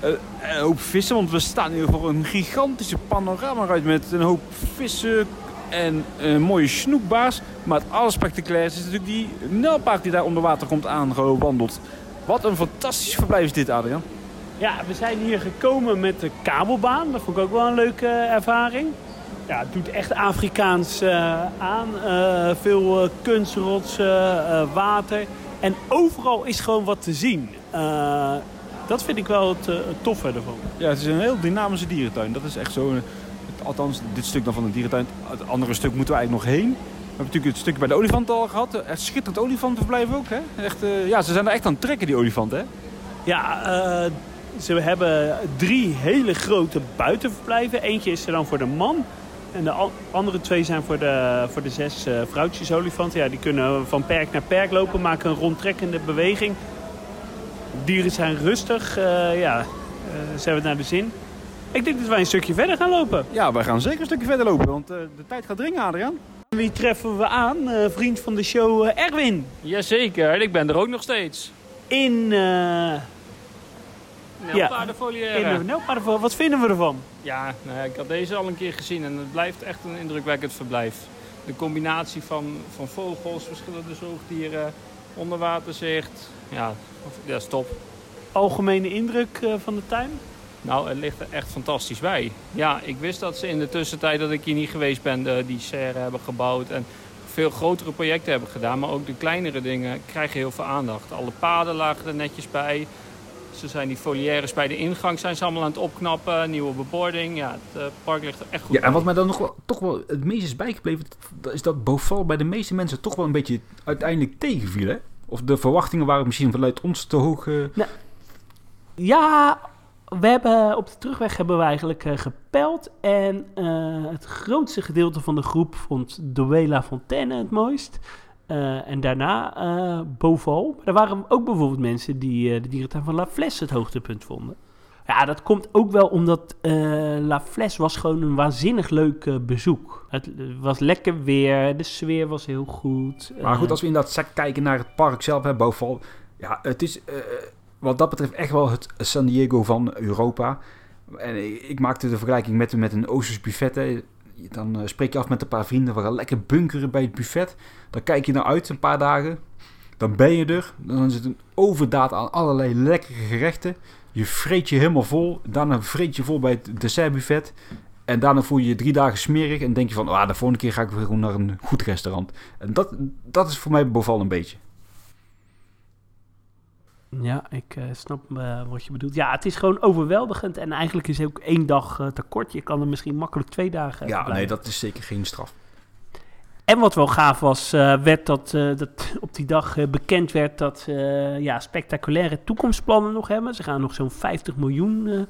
Eh, een hoop vissen, want we staan hier voor een gigantische panorama uit met een hoop vissen en een mooie snoekbaars. Maar het allerspectaculairste is natuurlijk die nijlpaard die daar onder water komt aangewandeld. Wat een fantastisch verblijf is dit, Adriaan. Ja, we zijn hier gekomen met de kabelbaan. Dat vond ik ook wel een leuke ervaring. Ja, het doet echt Afrikaans eh, aan. Eh, veel uh, kunstrotsen, water. En overal is gewoon wat te zien. Dat vind ik wel het, het toffe ervan. Ja, het is een heel dynamische dierentuin. Dat is echt zo. Althans, dit stuk dan van de dierentuin. Het andere stuk moeten we eigenlijk nog heen. We hebben natuurlijk het stuk bij de olifanten al gehad. Het schitterend olifantenverblijf ook. Hè? Echt, uh, ja, ze zijn er echt aan het trekken, die olifanten. Hè? Ja, uh, ze hebben drie hele grote buitenverblijven. Eentje is er dan voor de man. En de andere twee zijn voor de, voor de zes uh, vrouwtjes olifanten. Ja, die kunnen van perk naar perk lopen, maken een rondtrekkende beweging. Dieren zijn rustig. Ja, ze hebben het naar de zin. Ik denk dat wij een stukje verder gaan lopen. Ja, wij gaan zeker een stukje verder lopen, want uh, de tijd gaat dringen, Adriaan. Wie treffen we aan? Uh, vriend van de show, uh, Erwin. Jazeker, ik ben er ook nog steeds. In... Uh... Ja, in de. Wat vinden we ervan? Ja, nou ja, ik had deze al een keer gezien en het blijft echt een indrukwekkend verblijf. De combinatie van, van vogels, verschillende zoogdieren, onderwaterzicht. Ja, dat is top. Algemene indruk van de tuin? Nou, het ligt er echt fantastisch bij. Ja, ik wist dat ze in de tussentijd dat ik hier niet geweest ben, de, die serre hebben gebouwd en veel grotere projecten hebben gedaan. Maar ook de kleinere dingen krijgen heel veel aandacht. Alle paden lagen er netjes bij. Ze zijn die foliaires bij de ingang zijn ze allemaal aan het opknappen. Nieuwe bebording. Ja, het eh, park ligt er echt goed Ja, en wat mij dan nog wel, toch wel het meest is bijgebleven, is dat Beauval bij de meeste mensen toch wel een beetje uiteindelijk tegenviel, hè? Of de verwachtingen waren misschien vanuit ons te hoog. eh, Ja, we hebben op de terugweg hebben we eigenlijk eh, gepeld. En eh, het grootste gedeelte van de groep vond Duela Fontaine het mooist. Eh, en daarna Beauval. Maar er waren ook bijvoorbeeld mensen die de dierentuin van La Flesse het hoogtepunt vonden. Ja, dat komt ook wel omdat La Flesse was gewoon een waanzinnig leuk bezoek. Het was lekker weer, de sfeer was heel goed. Maar goed, als we inderdaad sec kijken naar het park zelf, hè, Beauval. Ja, het is wat dat betreft echt wel het San Diego van Europa. En ik, maakte de vergelijking met, met een Oosters buffet. Dan eh, spreek je af met een paar vrienden. We gaan lekker bunkeren bij het buffet. Dan kijk je naar uit een paar dagen. Dan ben je er. Dan is het een overdaad aan allerlei lekkere gerechten. Je vreet je helemaal vol. Daarna vreet je vol bij het dessertbuffet. En daarna voel je je drie dagen smerig. En denk je van, ah, de volgende keer ga ik weer naar een goed restaurant. En dat, dat is voor mij beval een beetje. Ja, ik eh, snap eh, wat je bedoelt. Ja, het is gewoon overweldigend. En eigenlijk is ook één dag eh, te kort. Je kan er misschien makkelijk twee dagen Ja, nee, dat is zeker geen straf. En wat wel gaaf was, werd dat, dat op die dag bekend werd dat ze ja, spectaculaire toekomstplannen nog hebben. Ze gaan nog zo'n 50 miljoen de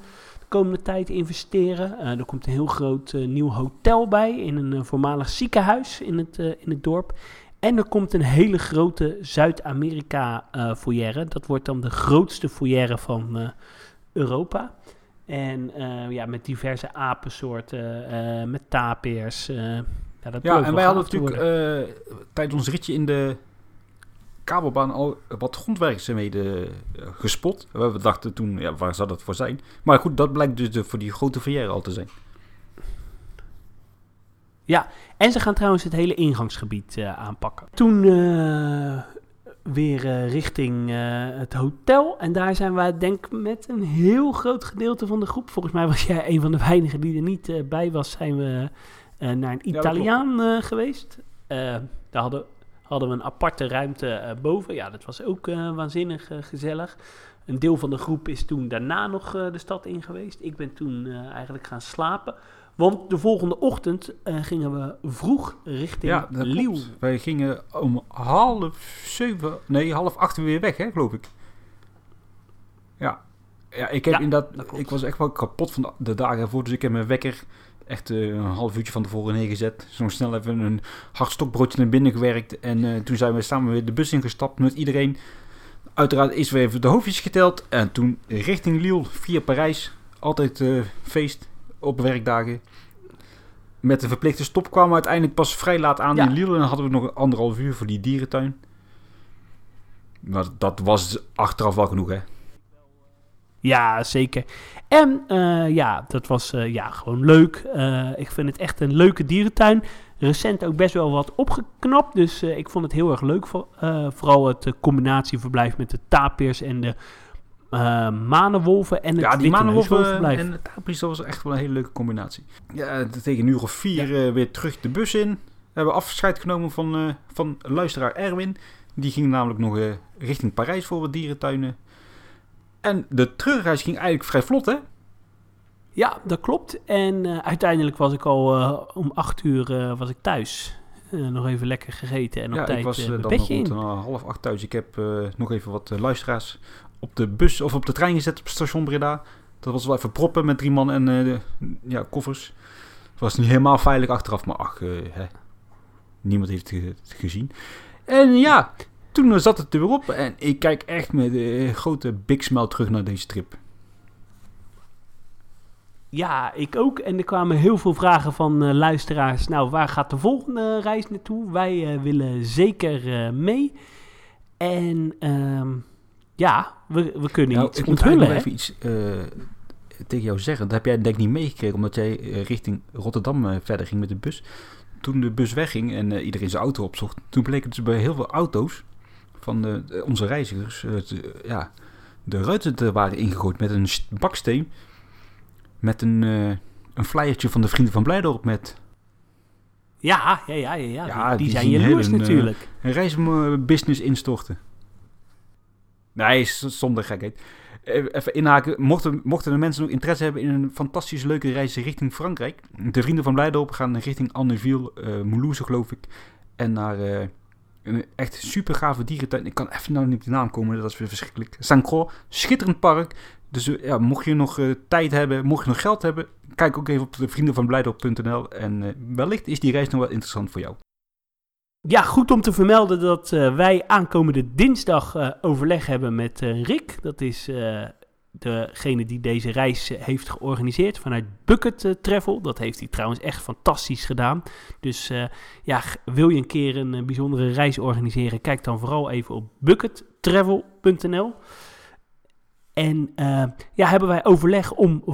komende tijd investeren. Er komt een heel groot nieuw hotel bij in een voormalig ziekenhuis in het, in het dorp. En er komt een hele grote Zuid-Amerika eh foyer. Dat wordt dan de grootste foyer van eh, Europa. En eh, ja, met diverse apensoorten, met tapirs. ja, dat Ja, en wij hadden natuurlijk tijdens ons ritje in de kabelbaan al wat grondwerkzaamheden gespot. We dachten toen, ja, waar zou dat voor zijn? Maar goed, dat blijkt dus de, voor die grote verrière al te zijn. Ja, en ze gaan trouwens het hele ingangsgebied eh, aanpakken. Toen eh, weer eh, richting het hotel. En daar zijn wij denk ik met een heel groot gedeelte van de groep. Volgens mij was jij een van de weinigen die er niet bij was. Zijn we naar een Italiaan geweest. Daar hadden, hadden we een aparte ruimte boven. Ja, dat was ook waanzinnig gezellig. Een deel van de groep is toen daarna nog de stad in geweest. Ik ben toen eigenlijk gaan slapen. Want de volgende ochtend eh, gingen we vroeg richting Ja. Wij gingen om half zeven, nee, half acht weer weg, hè, geloof ik. Ja, ja ik heb inderdaad, ik was echt wel kapot van de, dagen ervoor, dus ik heb mijn wekker echt eh, een half uurtje van tevoren neergezet. Zo snel even een hard stokbroodje naar binnen gewerkt en eh, toen zijn we samen weer de bus ingestapt met iedereen. Uiteraard is weer even de hoofdjes geteld en toen richting Lille via Parijs. Altijd feest op werkdagen. Met de verplichte stop kwamen we uiteindelijk pas vrij laat aan Ja. in Lille. En dan hadden we nog anderhalf uur voor die dierentuin. Maar dat was achteraf wel genoeg, hè? Ja, zeker. En eh, ja, dat was eh, ja, gewoon leuk. Eh, ik vind het echt een leuke dierentuin. Recent ook best wel wat opgeknapt. Dus ik vond het heel erg leuk. Voor, vooral het combinatieverblijf met de tapirs en de eh manenwolven. En het Ja, die manenwolven en de tapirs, dat was echt wel een hele leuke combinatie. Ja, tegen een uur of vier eh, weer terug de bus in. We hebben afscheid genomen van, eh, van luisteraar Erwin. Die ging namelijk nog eh, richting Parijs voor wat dierentuinen. En de terugreis ging eigenlijk vrij vlot, hè? Ja, dat klopt. En eh, uiteindelijk was ik al eh, om acht uur eh, was ik thuis. Eh, nog even lekker gegeten en op ja, tijd ik was eh, eh, mijn dan bedje rond in. eh, half acht thuis. Ik heb eh, nog even wat eh, luisteraars op de bus of op de trein gezet op station Breda. Dat was wel even proppen met drie man en eh, ja, koffers. Het was niet helemaal veilig achteraf, maar ach, eh, hè. niemand heeft het ge- gezien. En ja, toen eh, zat het er weer op en ik kijk echt met een grote big smile terug naar deze trip. Ja, ik ook. En er kwamen heel veel vragen van eh, luisteraars. Nou, waar gaat de volgende reis naartoe? Wij eh, willen zeker eh, mee. En ehm, ja, we, we kunnen Nou, iets ik moet onthullen. nog even iets eh, tegen jou zeggen. Dat heb jij denk ik niet meegekregen, omdat jij eh, richting Rotterdam eh, verder ging met de bus. Toen de bus wegging en iedereen zijn auto opzocht, toen bleek het dus bij heel veel auto's van de, de- onze reizigers, te- ja, de ruiten te waren ingegooid met een st- baksteen. Met een, een flyertje van de Vrienden van Blijdorp met... Ja, ja, ja, ja, ja. die, die zijn jaloers heel een, natuurlijk. Een reisbusiness instorten. Nee, zonder gekheid. Eh, Even inhaken. Mochten, mochten de mensen nog interesse hebben in een fantastisch leuke reis richting Frankrijk. De vrienden van Blijdorp gaan richting Anneville, Moulouse geloof ik. En naar eh, een echt super gave dierentuin. Ik kan even nou niet de naam komen, dat is weer verschrikkelijk. Saint-Croix, schitterend park. Dus ja, mocht je nog tijd hebben, mocht je nog geld hebben, kijk ook even op de vrienden van Blijdorp.nl. En wellicht is die reis nog wel interessant voor jou. Ja, goed om te vermelden dat eh, wij aankomende dinsdag eh, overleg hebben met eh, Rick. Dat is degene die deze reis heeft georganiseerd vanuit Bucket Travel. Dat heeft hij trouwens echt fantastisch gedaan. Dus ja, wil je een keer een bijzondere reis organiseren, kijk dan vooral even op buckettravel.nl. En ja, hebben wij overleg om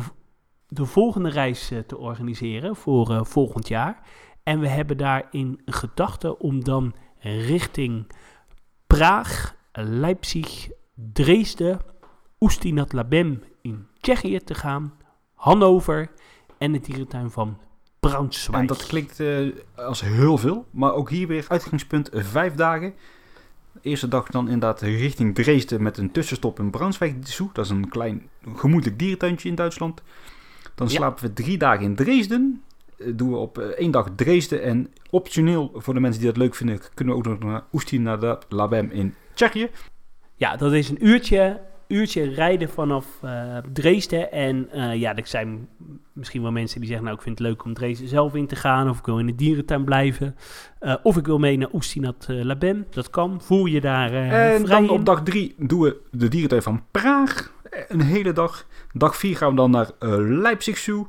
de volgende reis te organiseren voor volgend jaar. En we hebben daar in gedachten om dan richting Praag, Leipzig, Dresden, Oestinat Labem in Tsjechië te gaan, Hannover en de dierentuin van Braunschweig. En dat klinkt eh, als heel veel, maar ook hier weer uitgangspunt eh, vijf dagen. De eerste dag dan inderdaad richting Dresden met een tussenstop in Braunschweig Zoo. Dat is een klein gemoedelijk dierentuintje in Duitsland. Dan Ja. slapen we drie dagen in Dresden. Eh, doen we op eh, één dag Dresden. En optioneel, voor de mensen die dat leuk vinden, kunnen we ook nog naar Oestina Labem in Tsjechië. Ja, dat is een uurtje, uurtje rijden vanaf eh, Dresden. En ja, er zijn misschien wel mensen die zeggen... nou, ik vind het leuk om Dresden zelf in te gaan... of ik wil in de dierentuin blijven. Of ik wil mee naar Oestinat Labem. Dat kan. Voel je daar En vrij dan op dag drie doen we de dierentuin van Praag. Een hele dag. Dag vier gaan we dan naar Leipzig Zoo.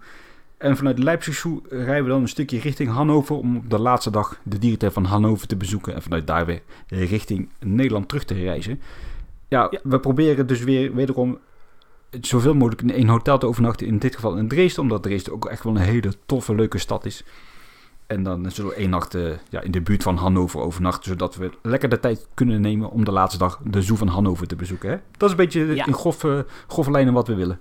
En vanuit Leipzig rijden we dan een stukje richting Hannover. Om op de laatste dag de dierentuin van Hannover te bezoeken. En vanuit daar weer richting Nederland terug te reizen. Ja, we proberen dus weer wederom zoveel mogelijk in één hotel te overnachten. In dit geval in Dresden. Omdat Dresden ook echt wel een hele toffe, leuke stad is. En dan zullen we één nacht eh, ja, in de buurt van Hannover overnachten. Zodat we lekker de tijd kunnen nemen om de laatste dag de Zoo van Hannover te bezoeken. Hè? Dat is een beetje Ja. in grove, grove lijnen wat we willen.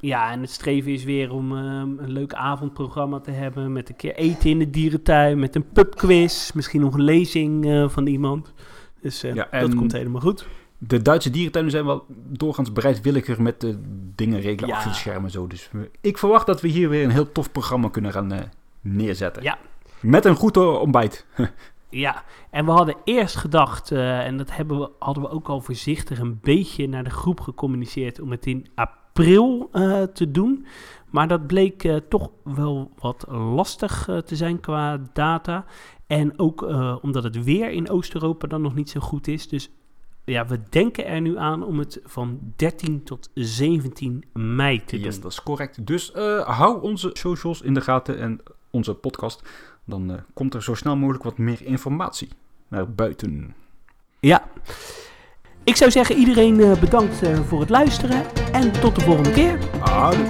Ja, en het streven is weer om ehm, een leuk avondprogramma te hebben. Met een keer eten in de dierentuin. Met een pubquiz. Misschien nog een lezing eh, van iemand. Dus eh, Ja, dat komt helemaal goed. De Duitse dierentuinen zijn wel doorgaans bereidwilliger met de dingen regelen Ja. achter het scherm en zo. Dus ik verwacht dat we hier weer een heel tof programma kunnen gaan eh, neerzetten. Ja. Met een goed eh, ontbijt. Ja, en we hadden eerst gedacht, eh, en dat hebben we, hadden we ook al voorzichtig een beetje naar de groep gecommuniceerd om het in april eh, te doen. Maar dat bleek eh, toch wel wat lastig eh, te zijn qua data. En ook omdat het weer in Oost-Europa dan nog niet zo goed is. Dus ja, we denken er nu aan om het van 13 tot 17 mei te Yes, doen. dat is correct. Dus hou onze socials in de gaten en onze podcast. Dan komt er zo snel mogelijk wat meer informatie naar buiten. Ja. Ik zou zeggen, iedereen eh, bedankt eh, voor het luisteren. En tot de volgende keer. Houdoe.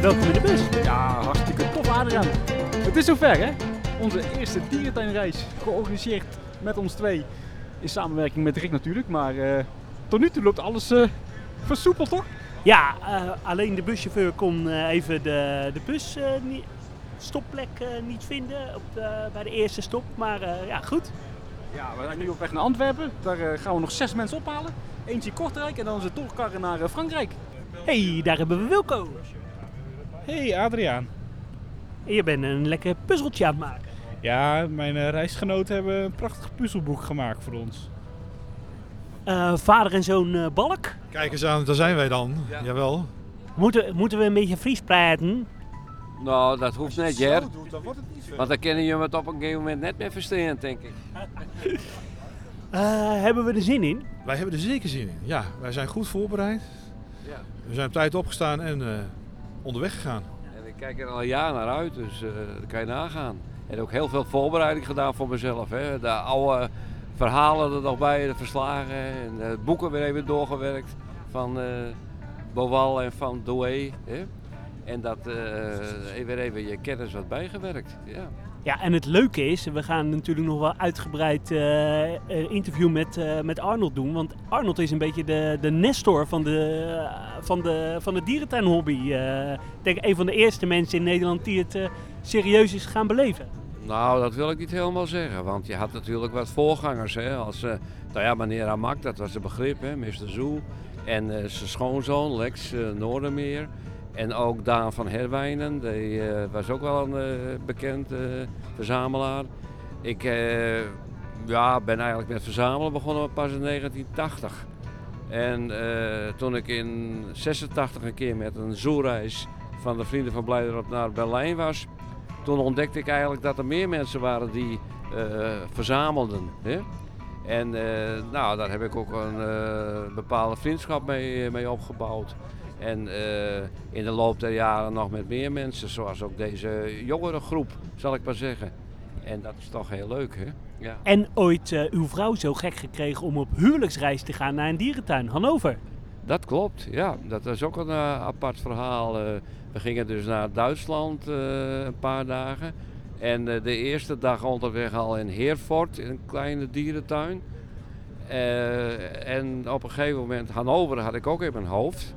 Welkom in de bus. Ja, hartstikke tof Adriaan. Het is zover hè. Onze eerste dierentuinreis georganiseerd met ons twee. In samenwerking met Rick natuurlijk. Maar eh, tot nu toe loopt alles eh versoepeld toch? Ja, eh, alleen de buschauffeur kon eh, even de, de bus eh, niet, stopplek eh, niet vinden op de- bij de eerste stop. Maar eh, ja, goed. Ja, we zijn nu op weg naar Antwerpen. Daar eh, gaan we nog zes mensen ophalen. Eentje in Kortrijk en dan ze doorkarren naar eh, Frankrijk. hey, daar hebben we Wilco. Hey Adriaan. En je bent een lekker puzzeltje aan het maken. Ja, mijn reisgenoten hebben een prachtig puzzelboek gemaakt voor ons. Eh, vader en zoon Balk. Kijk eens aan, daar zijn wij dan. Jawel. Moeten, moeten we een beetje Fries praten? Nou, dat hoeft niet, Jer. dan wordt het niet veel. Want dan kunnen jullie het op een gegeven moment net meer verstaan, denk ik. Eh, hebben we er zin in? Wij hebben er zeker zin in. Ja, wij zijn goed voorbereid. Ja. We zijn op tijd opgestaan en eh, onderweg gegaan. En ik kijk er al een jaar naar uit, dus eh dat kan je nagaan. En ook heel veel voorbereiding gedaan voor mezelf. Hè. De oude verhalen er nog bij, de verslagen. En eh, het boeken weer even doorgewerkt van eh Boval en van Douai. Hè. En dat eh weer even je kennis wat bijgewerkt. Ja. Ja, en het leuke is, we gaan natuurlijk nog wel uitgebreid eh, interview met, eh, met Arnold doen. Want Arnold is een beetje de, de nestor van de, van de, van de dierentuinhobby. Ik denk een van de eerste mensen in Nederland die het serieus is gaan beleven. Nou, dat wil ik niet helemaal zeggen. Want je had natuurlijk wat voorgangers. Hè? Als, nou ja, meneer Amak, dat was een begrip, hè? Mr. Zoe. En zijn schoonzoon, Lex Noordermeer. En ook Daan van Herwijnen, die eh, was ook wel een eh, bekend eh, verzamelaar. Ik ja, ben eigenlijk met verzamelen begonnen pas in 1980. En toen ik in 86 een keer met een zoereis van de Vrienden van Blijderop naar Berlijn was, toen ontdekte ik eigenlijk dat er meer mensen waren die verzamelden. Hè? En nou, daar heb ik ook een bepaalde vriendschap mee, mee opgebouwd. En eh, in de loop der jaren nog met meer mensen, zoals ook deze jongere groep, zal ik maar zeggen. En dat is toch heel leuk, hè? Ja. En ooit eh, uw vrouw zo gek gekregen om op huwelijksreis te gaan naar een dierentuin, Hannover. Dat klopt, ja. Dat is ook een eh, apart verhaal. We gingen dus naar Duitsland een paar dagen. En de eerste dag onderweg al in Heerfort, in een kleine dierentuin. En op een gegeven moment, Hannover had ik ook in mijn hoofd.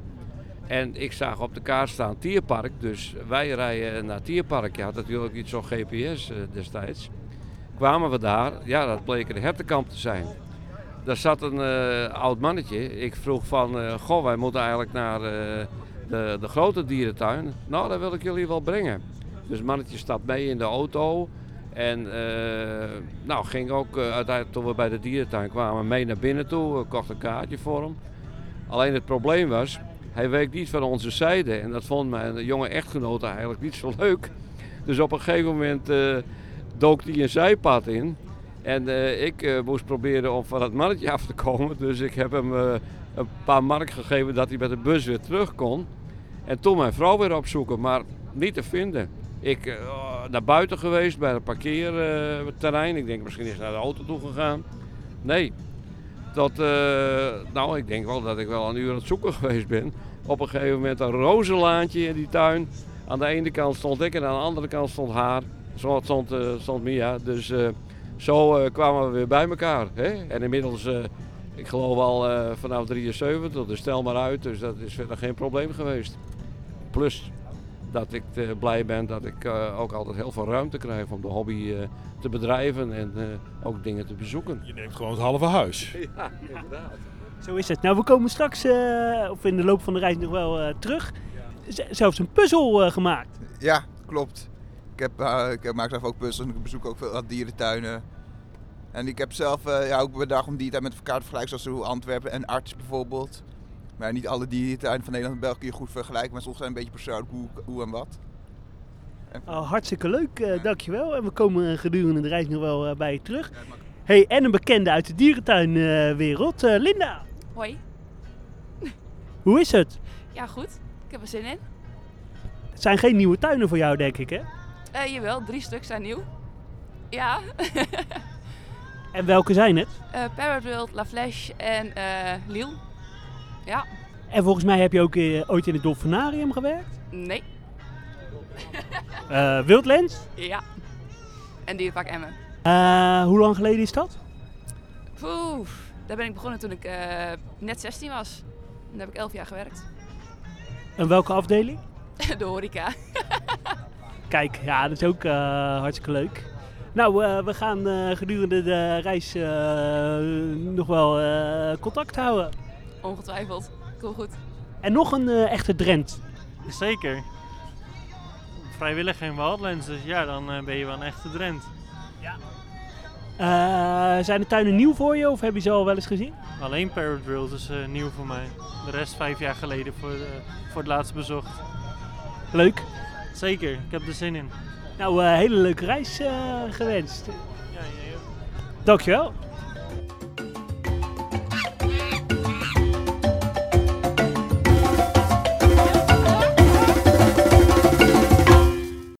En ik zag op de kaart staan Tierpark, dus wij rijden naar Tierpark. Je had natuurlijk iets zo'n GPS eh, destijds. Kwamen we daar, ja, dat bleek een hertenkamp te zijn. Daar zat een eh, oud mannetje. Ik vroeg van, eh, goh, wij moeten eigenlijk naar de, de grote dierentuin. Nou, daar wil ik jullie wel brengen. Dus het mannetje stapt mee in de auto. En nou, ging ook uiteindelijk toen we bij de dierentuin kwamen mee naar binnen toe. We kochten een kaartje voor hem. Alleen het probleem was, hij week niet van onze zijde. En dat vond mijn jonge echtgenote eigenlijk niet zo leuk. Dus op een gegeven moment eh, dook hij een zijpad in. En eh, ik eh, moest proberen om van het mannetje af te komen. Dus ik heb hem een paar mark gegeven dat hij met de bus weer terug kon. En toen mijn vrouw weer opzoeken, maar niet te vinden. Ik naar buiten geweest bij het parkeerterrein. ik denk misschien is naar de auto toe gegaan. Nee. Eh, nou, ik denk wel dat ik wel een uur aan het zoeken geweest ben. Op een gegeven moment een rozenlaantje in die tuin. Aan de ene kant stond ik en aan de andere kant stond haar. Zo stond, eh, stond Mia. Dus eh, zo eh, kwamen we weer bij elkaar. Hè? En inmiddels, ik geloof al vanaf 73, dus stel maar uit. Dus dat is verder geen probleem geweest. Plus dat ik blij ben dat ik ook altijd heel veel ruimte krijg om de hobby te bedrijven en ook dingen te bezoeken. Je neemt gewoon het halve huis. Ja, inderdaad. Zo is het. Nou, we komen straks, eh, of in de loop van de reis nog wel eh, terug. Z- zelfs een puzzel eh, gemaakt. Ja, klopt. Ik, heb, ik maak zelf ook puzzels en ik bezoek ook veel dierentuinen. En ik heb zelf ja, ook bedacht om dierentuin met elkaar te vergelijken, zoals Antwerpen en Arts bijvoorbeeld. Maar niet alle dierentuinen van Nederland en België kun je goed vergelijken, maar soms zijn een beetje persoonlijk hoe, hoe en wat. Oh, hartstikke leuk, eh, dankjewel. En we komen gedurende de reis nog wel bij je terug. Hey, en een bekende uit de dierentuinwereld, Linda. Hoi. Hoe is het? Ja, goed. Ik heb er zin in. Het zijn geen nieuwe tuinen voor jou, denk ik, hè? Eh jawel, drie stuks zijn nieuw. Ja. En welke zijn het? Eh Parrot World, La Flèche en eh Lille. Ja. En volgens mij heb je ook ooit in het dolfinarium gewerkt. Nee. Wildlands. Ja. En Dierenpark Emmen. Hoe lang geleden is dat? Oeh, daar ben ik begonnen toen ik eh, net 16 was. En daar heb ik 11 jaar gewerkt. En welke afdeling? De horeca. Kijk, ja, dat is ook eh, hartstikke leuk. Nou, eh, we gaan eh, gedurende de reis eh, nog wel eh, contact houden. Ongetwijfeld. Cool goed. En nog een eh, echte Drent. Zeker. Vrijwillig in Wildlands, dus ja, dan ben je wel een echte Drent. Eh, zijn de tuinen nieuw voor je of heb je ze al wel eens gezien? Alleen Parrot World is eh, nieuw voor mij. De rest vijf jaar geleden voor, eh, voor het laatst bezocht. Leuk. Zeker, ik heb er zin in. Nou, eh hele leuke reis gewenst. Ja, jij ook. Dankjewel.